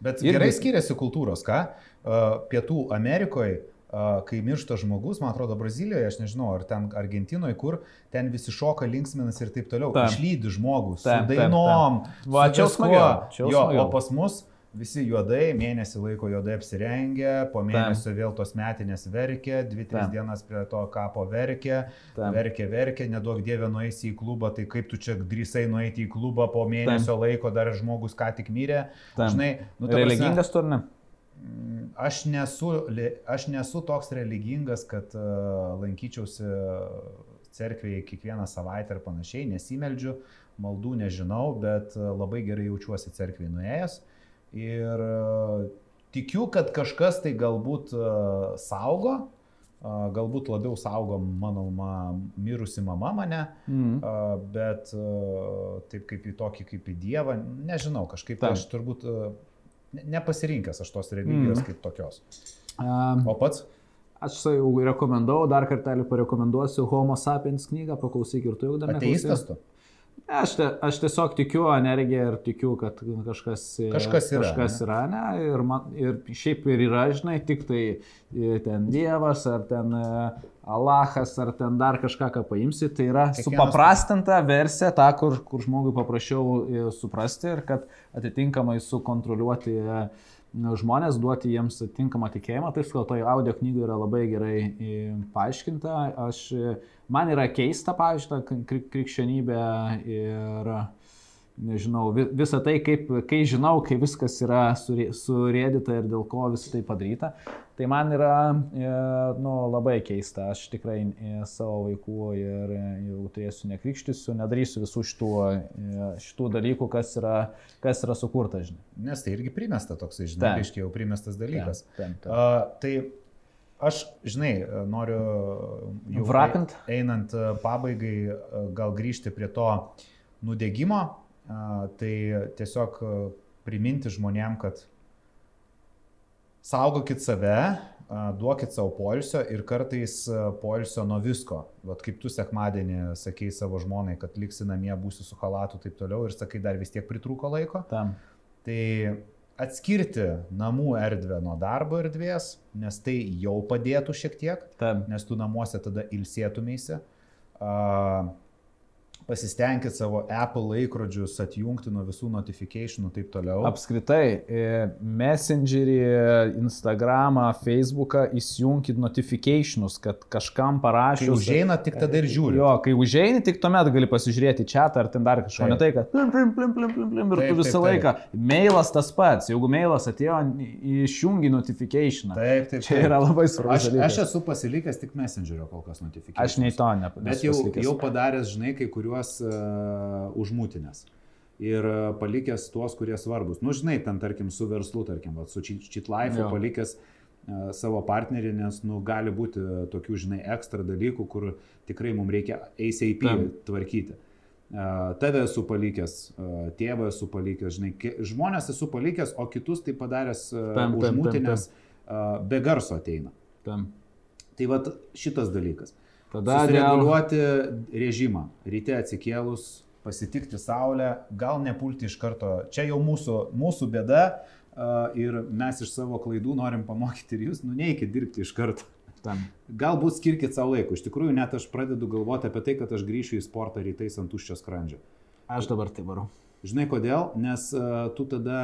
Speaker 2: Bet
Speaker 1: Irgi-
Speaker 2: gerai skiriasi kultūros, ką? Uh, Pietų Amerikoje, uh, kai miršta žmogus, man atrodo, Brazilijoje, aš nežinau, ar ten Argentinoje, kur ten visi šoka, linksminas ir taip toliau.
Speaker 1: Taip.
Speaker 2: Išlydi žmogus,
Speaker 1: Taip,
Speaker 2: su dainom.
Speaker 1: taip. Va,
Speaker 2: su
Speaker 1: čia jau
Speaker 2: Jo, o pas mus visi juodai, mėnesį laiko juodai apsirengę, po mėnesio vėl tos metinės verkė, dvi, tris
Speaker 1: Taip.
Speaker 2: dienas prie to kapo verkė,
Speaker 1: Taip.
Speaker 2: verkė, verkė, nedaug dievė nueisi į klubą, tai kaip tu čia drįsai nueiti į klubą po mėnesio laiko, dar žmogus ką tik mirė.
Speaker 1: Taip.
Speaker 2: Žinai, nu, ta prasme,
Speaker 1: religingas tu ar ne?
Speaker 2: Mm, Aš nesu, aš nesu toks religingas, kad uh, lankyčiausi cerkvėje kiekvieną savaitę ir panašiai, nesimeldžiu, maldų nežinau, bet uh, labai gerai jaučiuosi cerkvėje nuėjęs. Ir uh, tikiu, kad kažkas tai galbūt uh, saugo, uh, galbūt labiau saugo mano ma, mirusi mama mane,
Speaker 1: Mm.
Speaker 2: bet taip kaip į tokį, kaip į Dievą, nežinau, kažkaip
Speaker 1: Taip.
Speaker 2: aš turbūt ne- nepasirinkęs aš tos religijos mm. kaip tokios.
Speaker 1: Um,
Speaker 2: O pats?
Speaker 1: Aš jau rekomendavau, dar kartelį parekomenduosiu Homo sapiens knygą, paklausyk ir tu jau dar
Speaker 2: Ateistas tu?
Speaker 1: Aš, te, aš tiesiog tikiu energiją ir tikiu, kad kažkas,
Speaker 2: Kažkas yra,
Speaker 1: Kažkas
Speaker 2: ne?
Speaker 1: yra, ne? Ir, man, ir šiaip ir yra, žinai, tik tai e, ten Dievas, ar ten e, Alachas, ar ten dar kažką, ką paimsi. Tai yra
Speaker 2: Kiekvienas-
Speaker 1: supaprastinta versija, ta, kur, kur žmogui paprašiau e, suprasti ir kad atitinkamai sukontroliuoti e, žmonės, duoti jiems atitinkamą tikėjimą. Tai sakau, toje audio knygoje yra labai gerai paaiškinta. Aš, man yra keista, pavyzdžiui, ta kri- krikščionybė ir nežinau, vi- visą tai, kaip, kai žinau, kai viskas yra surė- surėdyta ir dėl ko visą tai padaryta, tai man yra e, nu, labai keista. Aš tikrai e, savo vaikų ir e, jau turėsiu nekrikštysiu, nedarysiu visų šitų, šitų dalykų, kas yra, kas yra sukurta, žinai.
Speaker 2: Nes tai irgi primesta toksai, žinai, reiškia jau primestas dalykas.
Speaker 1: Taip, taip.
Speaker 2: Uh, tai aš, žinai, noriu jau
Speaker 1: Wrapint?
Speaker 2: einant e, pabaigai e, gal grįžti prie to nudegimo, a, tai tiesiog e, priminti žmonėm, kad saugokit save, duokit savo poilsio ir kartais e, poilsio nuo visko. Vat kaip tu sekmadienį sakei savo žmonai, kad liksi namie, būsi su halatu ir taip toliau ir sakai, dar vis tiek pritrūko laiko.
Speaker 1: Tam.
Speaker 2: Tai atskirti namų erdvę nuo darbo erdvės, nes tai jau padėtų šiek tiek,
Speaker 1: Tam.
Speaker 2: nes tu namuose tada ilsėtumėsi. Uh, pasistengkit savo Apple laikrodžius atjungti nuo visų notifikationų ir taip toliau.
Speaker 1: Apskritai, e, Messengerį, Instagramą, Facebooką įsijunkit notificationus, kad kažkam
Speaker 2: Kai
Speaker 1: parašius.
Speaker 2: užeina, tik tada ir žiūri.
Speaker 1: Jo, kai užeini, tik tuomet gali pasižiūrėti čia ar ten dar kažko.
Speaker 2: Taip.
Speaker 1: Ne tai, kad plim, plim, plim, plim, plim, plim, ir
Speaker 2: Taip,
Speaker 1: tu visą
Speaker 2: taip,
Speaker 1: laiką. Mailas tas pats. Jeigu mailas atėjo, išjungi notificationą.
Speaker 2: Taip, taip,
Speaker 1: Čia
Speaker 2: taip.
Speaker 1: yra labai svarbus.
Speaker 2: Aš,
Speaker 1: dalykas.
Speaker 2: aš esu pasilikęs tik Messengerio kol kas notifikacijų.
Speaker 1: Aš nei to ne.
Speaker 2: Bet jau, jau padaręs, žinai, kai kuriuos uh, užmūtinės. Ir uh, palikęs tuos, kurie svarbus. Nu, žinai, ten, tarkim, su verslu, tarkim, va, su Cheatlife palikęs uh, savo partnerį, nes, nu, gali būti tokių, žinai, ekstra dalykų, kur tikrai mums reikia ASAP
Speaker 1: Tam.
Speaker 2: tvarkyti. Uh, Tave esu palikęs, uh, tėvą esu palikęs, žinai, žmonės esu palikęs, o kitus tai padaręs užmūtinės be garso ateina.
Speaker 1: Tam.
Speaker 2: Tai va šitas dalykas.
Speaker 1: Tada dėl...
Speaker 2: Susireguliuoti režimą. Ryte atsikėlus, pasitikti saulę, gal nepulti iš karto. Čia jau mūsų, mūsų bėda uh, ir mes iš savo klaidų norim pamokyti ir jūs, nu neikit dirbti iš karto.
Speaker 1: Tam.
Speaker 2: Galbūt skirkit savo laiko. Iš tikrųjų, net aš pradedu galvoti apie tai, kad aš grįšiu į sportą rytais ant tuščio skrandžio.
Speaker 1: Aš dabar tai varau.
Speaker 2: Žinai kodėl? Nes uh, tu tada,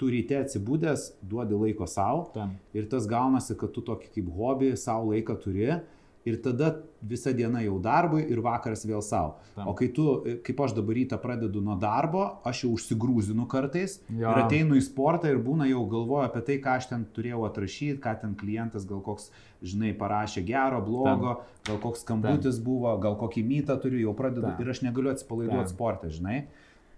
Speaker 2: tu ryte atsibūdęs, duodi laiko savo ir tas gaunasi, kad tu tokį kaip hobį savo laiką turi ir tada visa diena jau darbui ir vakaras vėl savo.
Speaker 1: Tam.
Speaker 2: O kai tu, kaip aš dabar rytą pradedu nuo darbo, aš jau užsigrūzinu kartais
Speaker 1: Jo.
Speaker 2: ir ateinu į sportą ir būna jau galvoju apie tai, ką aš ten turėjau atrašyti, ką ten klientas gal koks, žinai, parašė gero, blogo, gal koks skambutis buvo, gal kokį mytą turiu, jau pradedu
Speaker 1: Tam.
Speaker 2: ir aš negaliu atsipalaiduoti
Speaker 1: Tam.
Speaker 2: sportą, žinai.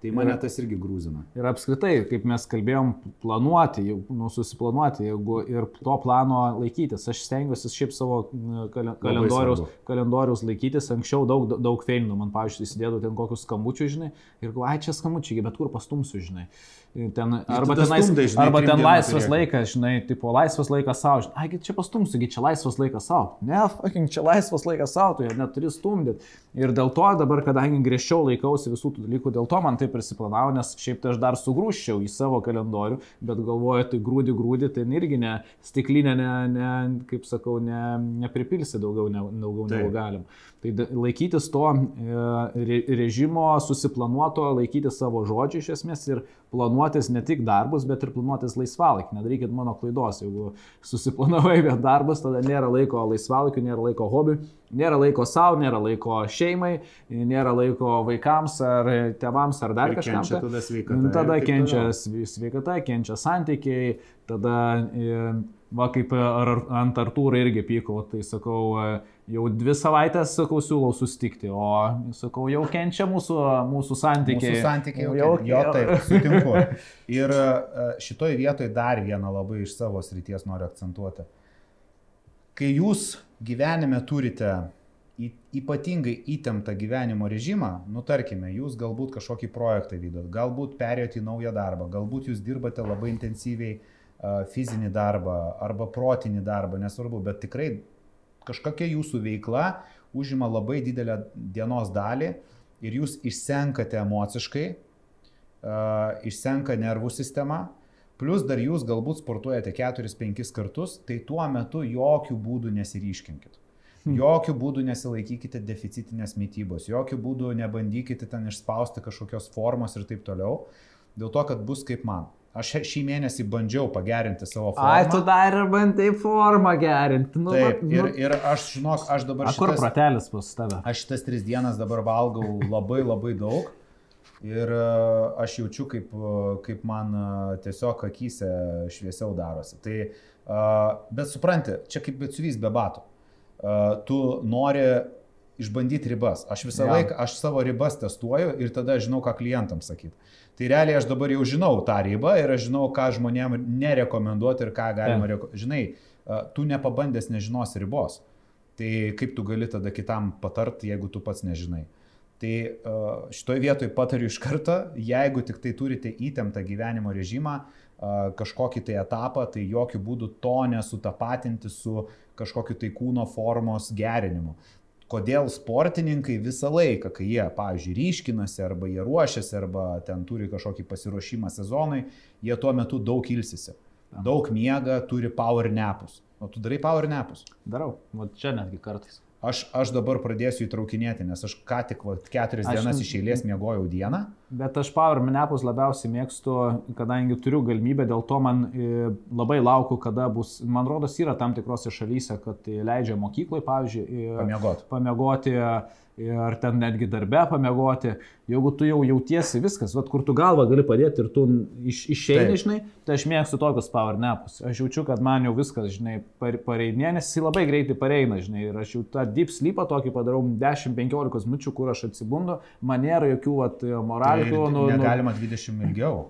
Speaker 2: Tai mane
Speaker 1: Ir-
Speaker 2: tas irgi grūzina.
Speaker 1: Ir apskritai, kaip mes kalbėjom, planuoti, nu, susiplanuoti, jeigu ir to plano laikytis. Aš stengiuosi šiaip savo n, kale- kalendoriaus, kalendoriaus laikytis. Anksčiau daug, daug feilinų, man, pavyzdžiui, įsidėdų ten kokius skambučius, žinai, ir galvoju, ai čia skambučiai, bet kur pastumsiu, žinai. Ir Ten, arba tenais,
Speaker 2: stumdai, žinai,
Speaker 1: arba ten laisvas
Speaker 2: turėk.
Speaker 1: laikas, žinai, tipo laisvas laikas savo, žinai, ai, čia pastumsiu, čia laisvas laikas savo. Ne, fucking čia laisvas laikas savo, tu jo neturi stumdyti. Ir dėl to dabar, kadangi griežčiau laikausi visų tų dalykų, dėl to man tai prisiplanavo, nes šiaip tai aš dar sugrūščiau į savo kalendorių, bet galvoju, tai grūdi, grūdi, tai irgi ne stiklinė, ne, ne, kaip sakau, ne, nepripilsi daugiau, ne, daugiau
Speaker 2: Taip.
Speaker 1: negu galim. Tai laikytis to e, re, režimo, susiplanuoto, laikytis savo žodžių iš esmės ir planuotis ne tik darbus, bet ir planuotis laisvalaikį. Nedarykit mano klaidos, jeigu susiplanavai [LAUGHS] vien darbus, tada nėra laiko laisvalaikiu, nėra laiko hobiui, nėra laiko savo, nėra laiko šeimai, nėra laiko vaikams ar tėvams ar dar
Speaker 2: Ir
Speaker 1: kažkam.
Speaker 2: kenčia tada sveikata
Speaker 1: Tada kenčia sveikata, kenčia santykiai, tada, e, va kaip ant Artūro irgi pyko, tai sakau, e, jau dvi savaitės, sakau, siūlau sustikti, o, sakau, jau kenčia mūsų, mūsų santykiai.
Speaker 2: Mūsų santykiai jau,
Speaker 1: jau,
Speaker 2: jau jo, taip, sutinku. [LAUGHS] Ir e, šitoj vietoj dar vieną labai iš savo srities noriu akcentuoti. Kai jūs gyvenime turite ypatingai įtemptą gyvenimo režimą, nu tarkime, jūs galbūt kažkokį projektą vykdot, galbūt perėjote į naują darbą, galbūt jūs dirbate labai intensyviai a, fizinį darbą arba protinį darbą, nesvarbu, bet tikrai kažkokia jūsų veikla užima labai didelę dienos dalį ir jūs išsenkate emociškai, išsenka nervų sistema, plus dar jūs galbūt sportuojate 4-5 kartus, tai tuo metu jokių būdų nesiryškinkit. Hmm. Jokių būdų nesilaikykite deficitinės mytybos, jokių būdų nebandykite ten išspausti kažkokios formos ir taip toliau, dėl to, kad bus kaip man. Aš šį mėnesį bandžiau pagerinti savo formą.
Speaker 1: Ai, tu dar ir bandai formą gerinti. Nu,
Speaker 2: Taip,
Speaker 1: nu,
Speaker 2: ir, ir aš, žinok, aš dabar...
Speaker 1: A, kur pratelis pas tave?
Speaker 2: Aš šitas tris dienas dabar valgau labai labai daug. Ir uh, aš jaučiu, kaip, uh, kaip man uh, tiesiog akise šviesiau darosi. Tai, bet supranti, čia kaip betsuvys be batų. Tu nori išbandyti ribas. Aš visą ja. laiką, aš savo ribas testuoju ir tada žinau, ką klientams sakyti. Tai realiai aš dabar jau žinau tą ribą ir aš žinau, ką žmonėm nerekomenduoti ir ką galima rekomenduoti. Žinai, tu nepabandęs nežinos ribos. Tai kaip tu gali tada kitam patart, jeigu tu pats nežinai. Tai šitoje vietoje patariu iš karto, jeigu tik tai turite įtemptą gyvenimo režimą, kažkokį tai etapą, tai jokių būdų to nesutapatinti su kažkokiu tai kūno formos gerinimu kodėl sportininkai visą laiką, kai jie, pavyzdžiui, ryškinasi arba jie ruošiasi arba ten turi kažkokį pasiruošimą sezonui, jie tuo metu daug ilsisi. Daug miega, turi power nepus. O tu darai power nepus?
Speaker 1: Darau, o čia netgi kartais.
Speaker 2: Aš, aš dabar pradėsiu įtraukinėti, nes aš ką tik va, keturias aš, dienas iš eilės miegojau dieną.
Speaker 1: Bet aš Power Minepus labiausiai mėgstu, kadangi turiu galimybę, dėl to man e, labai laukiu, kada bus, man rodos, yra tam tikrose šalyse, kad leidžia mokyklai, pavyzdžiui,
Speaker 2: pamiegoti.
Speaker 1: pamiegoti ar ten netgi darbe pamiegoti, jeigu tu jau jautiesi viskas, vat, kur tu galvą gali padėti ir tu iš, išeini, žinai, tai aš mėgstu tokius power nepus. Aš jaučiu, kad man jau viskas, žinai, pareidinė, nes jis labai greitai pareina, žinai, ir aš jau tą deep sleepą tokį padarau 10-15 minučių, kur aš atsibundu, man nėra jokių vat, moralikų.
Speaker 2: Tai nu, negalima 20 ilgiau.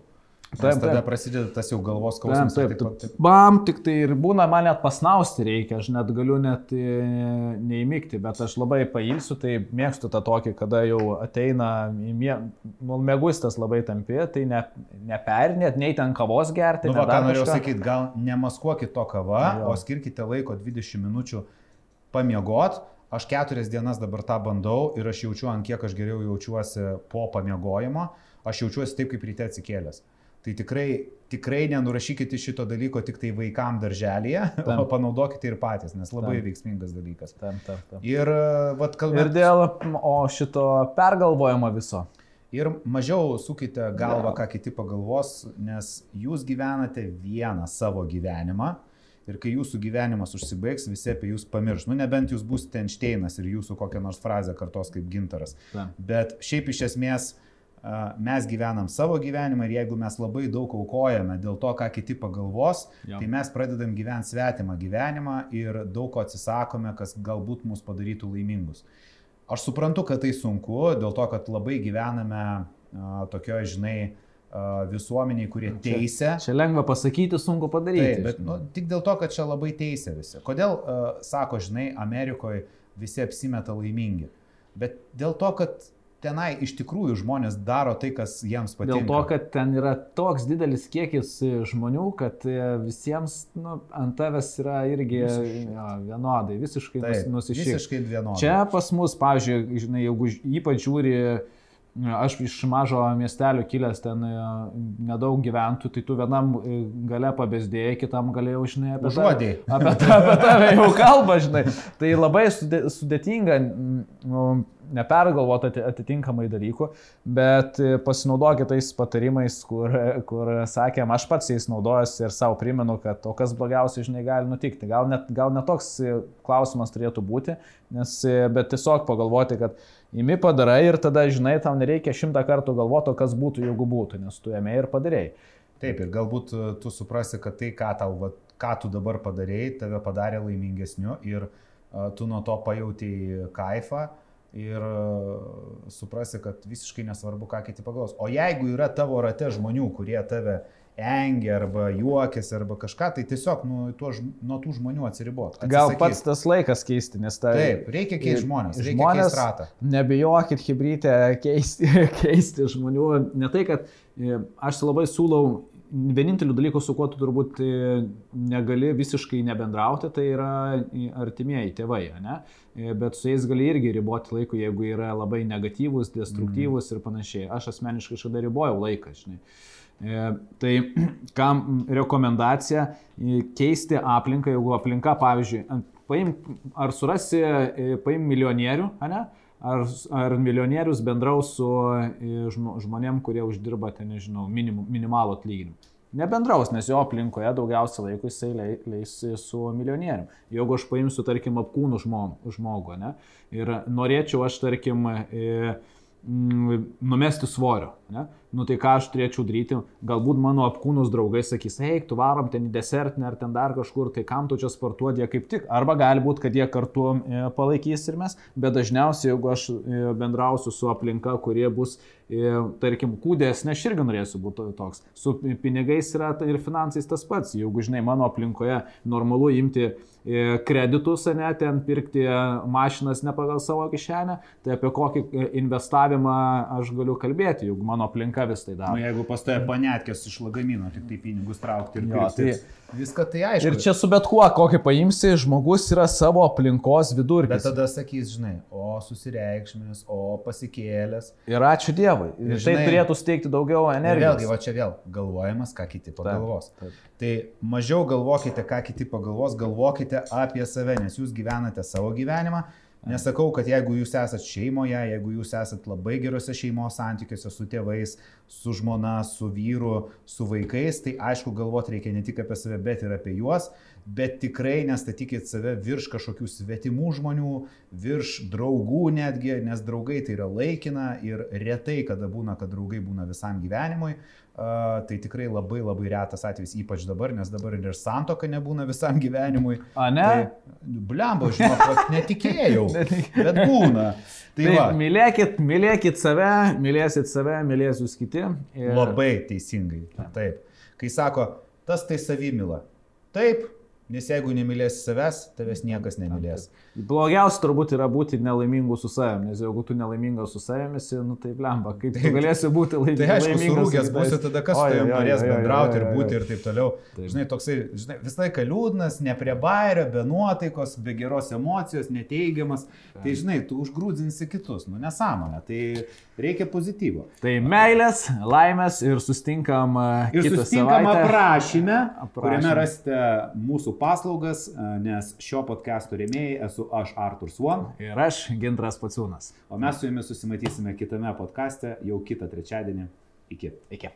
Speaker 2: Taip, tada taip. prasideda tas jau galvos skausmas.
Speaker 1: Taip, taip, taip. Bam, tik tai ir būna, man net pasnausti reikia, aš net galiu net e, neįmygti, bet aš labai pailsiu, tai mėgstu tą tokį, kada jau ateina į mė... Nu, mėgustas labai tampi, tai ne, neperinėt, nei ten kavos gerti.
Speaker 2: Nu, va, ką norėjau sakyti, gal nemaskuokit to kava, jo. o skirkite laiko 20 minučių pamiegot. Aš keturias dienas dabar tą bandau ir aš jaučiu, ant kiek aš geriau jaučiuosi po pamiegojimo. Aš jaučiuosi taip, kaip ryte atsikėlęs. Tai tikrai, tikrai nenurašykite šito dalyko tik tai vaikam darželėje, [LAUGHS] tam. o panaudokite ir patys, nes labai tam. veiksmingas dalykas.
Speaker 1: Tam, tam, tam.
Speaker 2: Ir, vat, kalbant...
Speaker 1: ir dėl o šito pergalvojimo viso.
Speaker 2: Ir mažiau sukite galvą, ką kiti pagalvos, nes jūs gyvenate vieną savo gyvenimą. Ir kai jūsų gyvenimas užsibaigs, visi apie jūs pamirš. Nu, nebent jūs būsite Einšteinas ir jūsų kokią nors frazę kartos kaip gintaras. Ta. Bet šiaip iš esmės uh, mes gyvenam savo gyvenimą ir jeigu mes labai daug aukojame dėl to, ką kiti pagalvos, ja. tai mes pradedam gyventi svetimą gyvenimą ir daug ko atsisakome, kas galbūt mus padarytų laimingus. Aš suprantu, kad tai sunku, dėl to, kad labai gyvename tokioje, žinai, visuomeniai, kurie teisė.
Speaker 1: Čia, čia lengva pasakyti, sunku padaryti.
Speaker 2: Taip, bet nu, tik dėl to, kad čia labai teisė visi. Kodėl, uh, sako, žinai, Amerikoje visi apsimeta laimingi? Bet dėl to, kad tenai iš tikrųjų žmonės daro tai, kas jiems patinka.
Speaker 1: Dėl to, kad ten yra toks didelis kiekis žmonių, kad e, visiems nu, ant tavęs yra irgi visiškai. jo, vienodai, visiškai nusišypsai.
Speaker 2: Visiškai vienodai.
Speaker 1: Čia pas mus, pavyzdžiui, žinai, jeigu ypač žiūri Aš iš mažo miestelio kilęs ten e, nedaug gyventų, tai tu vienam e, gale pabesdėjai, kitam galėjau, žinai, apie
Speaker 2: tave. [LAUGHS]
Speaker 1: Apie, apie tave jau kalba, žinai. Tai labai sudėtinga. Nu, nepergalvoti atitinkamai dalykų, bet e, pasinaudokite tais patarimais, kur, kur sakėm, aš pats jais naudojuosi ir savo primenu, kad o kas blogiausia, žinai, gali nutikti. Gal net, gal net toks e, klausimas turėtų būti, nes, bet tiesiog pagalvoti, kad imi padarai ir tada, žinai, tau nereikia šimtą kartų galvoti, kas būtų, jeigu būtų, nes tu ėmė ir padarėjai.
Speaker 2: Taip, ir galbūt tu suprasi, kad tai, ką, tau, va, ką tu dabar padarėjai, tave padarė laimingesniu ir uh, tu nuo to pajautai kaifą, uh, ir e, suprasi, kad visiškai nesvarbu, ką kiti pagalvos. O jeigu yra tavo rate žmonių, kurie tave engia arba juokiasi arba kažką, tai tiesiog nu, tuo, nuo tų žmonių atsiribot.
Speaker 1: Atsisakyt. Gal pats tas laikas keisti, nes tai...
Speaker 2: Taip, reikia keisti žmonės. Reikia žmonės ratą.
Speaker 1: Nebijokit hibrytę keisti, [LAUGHS] keisti žmonių. Ne tai, kad e, aš labai siūlau vieninteliu dalyku, su kuo tu turbūt e, negali visiškai nebendrauti, tai yra artimieji tėvai, ne? E, bet su jais gali irgi riboti laiką, jeigu yra labai negatyvus, destruktyvus mm. ir panašiai. Aš asmeniškai kažkada ribojau laiką, žinai. E, tai [CLEARS THROAT] kam rekomendacija keisti aplinką, jeigu aplinka, pavyzdžiui, paim, ar surasi, paim milijonierių, ne? ar, ar milijonierius bendraus su e, žmonėm, kurie uždirba, ten nežinau, minim, minimalų atlyginimą. Nebendraus, nes jo aplinkoje daugiausia laiko jisai leis su milijonierium. Jeigu aš paimsiu, tarkim, apkūnų žmogų, ne, ir norėčiau aš, tarkim, e, numesti svorio, ne, nu tai ką aš turėčiau daryti, galbūt mano apkūnus draugai sakys, eik, tu varom ten į desertinę ar ten dar kažkur, tai kam tu čia sportuoti, jie kaip tik, arba gali būti, kad jie kartu e, palaikys ir mes, bet dažniausiai, jeigu aš e, bendrausiu su aplinka, kurie bus, tarkim, kūdės, ne aš irgi norėsiu būti toks, su pinigais yra ir finansais tas pats, jeigu žinai, mano aplinkoje normalu imti kreditus, ne, ten pirkti mašinas ne pagal savo kišenę, tai apie kokį investavimą aš galiu kalbėti, jeigu mano aplinka vis tai daro.
Speaker 2: Nu, jeigu pas tave panetkės iš lagamino, tik tai pinigus traukti ir jo, tai viską tai aišku.
Speaker 1: Ir čia su bet kuo, kokį paimsi, žmogus yra savo aplinkos vidurkis.
Speaker 2: Bet tada sakys, žinai, o susireikšmės, o pasikėlės.
Speaker 1: Ir ačiū Dievui. Ir tai žinai, tai turėtų steigti daugiau energijos.
Speaker 2: Vėlgi, va čia vėl galvojimas, ką kiti pagalvos. Taip, taip. Tai mažiau galvokite, ką kiti pagalvos, galvokite apie save, nes jūs gyvenate savo gyvenimą Nesakau, kad jeigu jūs esate šeimoje, jeigu jūs esate labai gerose šeimos santykiuose su tėvais, su žmona, su vyru, su vaikais, tai aišku galvoti reikia ne tik apie save, bet ir apie juos, bet tikrai nestatykit save virš kažkokių svetimų žmonių, virš draugų netgi, nes draugai tai yra laikina ir retai kada būna, kad draugai būna visam gyvenimui. Tai tikrai labai labai retas atvejis, ypač dabar, nes dabar ir santoka nebūna visam gyvenimui.
Speaker 1: A, ne? Tai,
Speaker 2: blemba, žinok, netikėjau, [LAUGHS] bet būna.
Speaker 1: Tai, tai va. mylėkit, mylėkit save, mylėsit save, mylės jūs kiti.
Speaker 2: Ir... Labai teisingai. Taip. Kai sako, tas tai savimila. Taip, Nes jeigu nemylėsi savęs, tavęs niekas nemylės.
Speaker 1: Blogiausia turbūt yra būti nelaimingu su savimi, nes jeigu tu nelaimingas su savimi, nu tai blemba, kaip tu galėsi būti laimingas.
Speaker 2: Tai aišku, surūgęs būsi tada, kas su tavimi norės bendrauti ir būti ir taip toliau. Taip. Žinai, toksai, žinai, visą laiką liūdnas, ne prie bairio, be nuotaikos, be geros emocijos, neteigiamas. Tai žinai, tu užgrūdinsi kitus, nu nesąmonė. Tai reikia pozityvo.
Speaker 1: Tai meilės, laimės ir sustinkam.
Speaker 2: Ir sustinkam aprašyme, aprašyme, kuriame rasite mūsų paslaugas, nes šio podcast'o rėmėjai esu aš Artur Swan.
Speaker 1: Ir aš Gintras Paciūnas.
Speaker 2: O mes su jumis susimatysime kitame podcast'e jau kitą trečiadienį. Iki.
Speaker 1: Iki.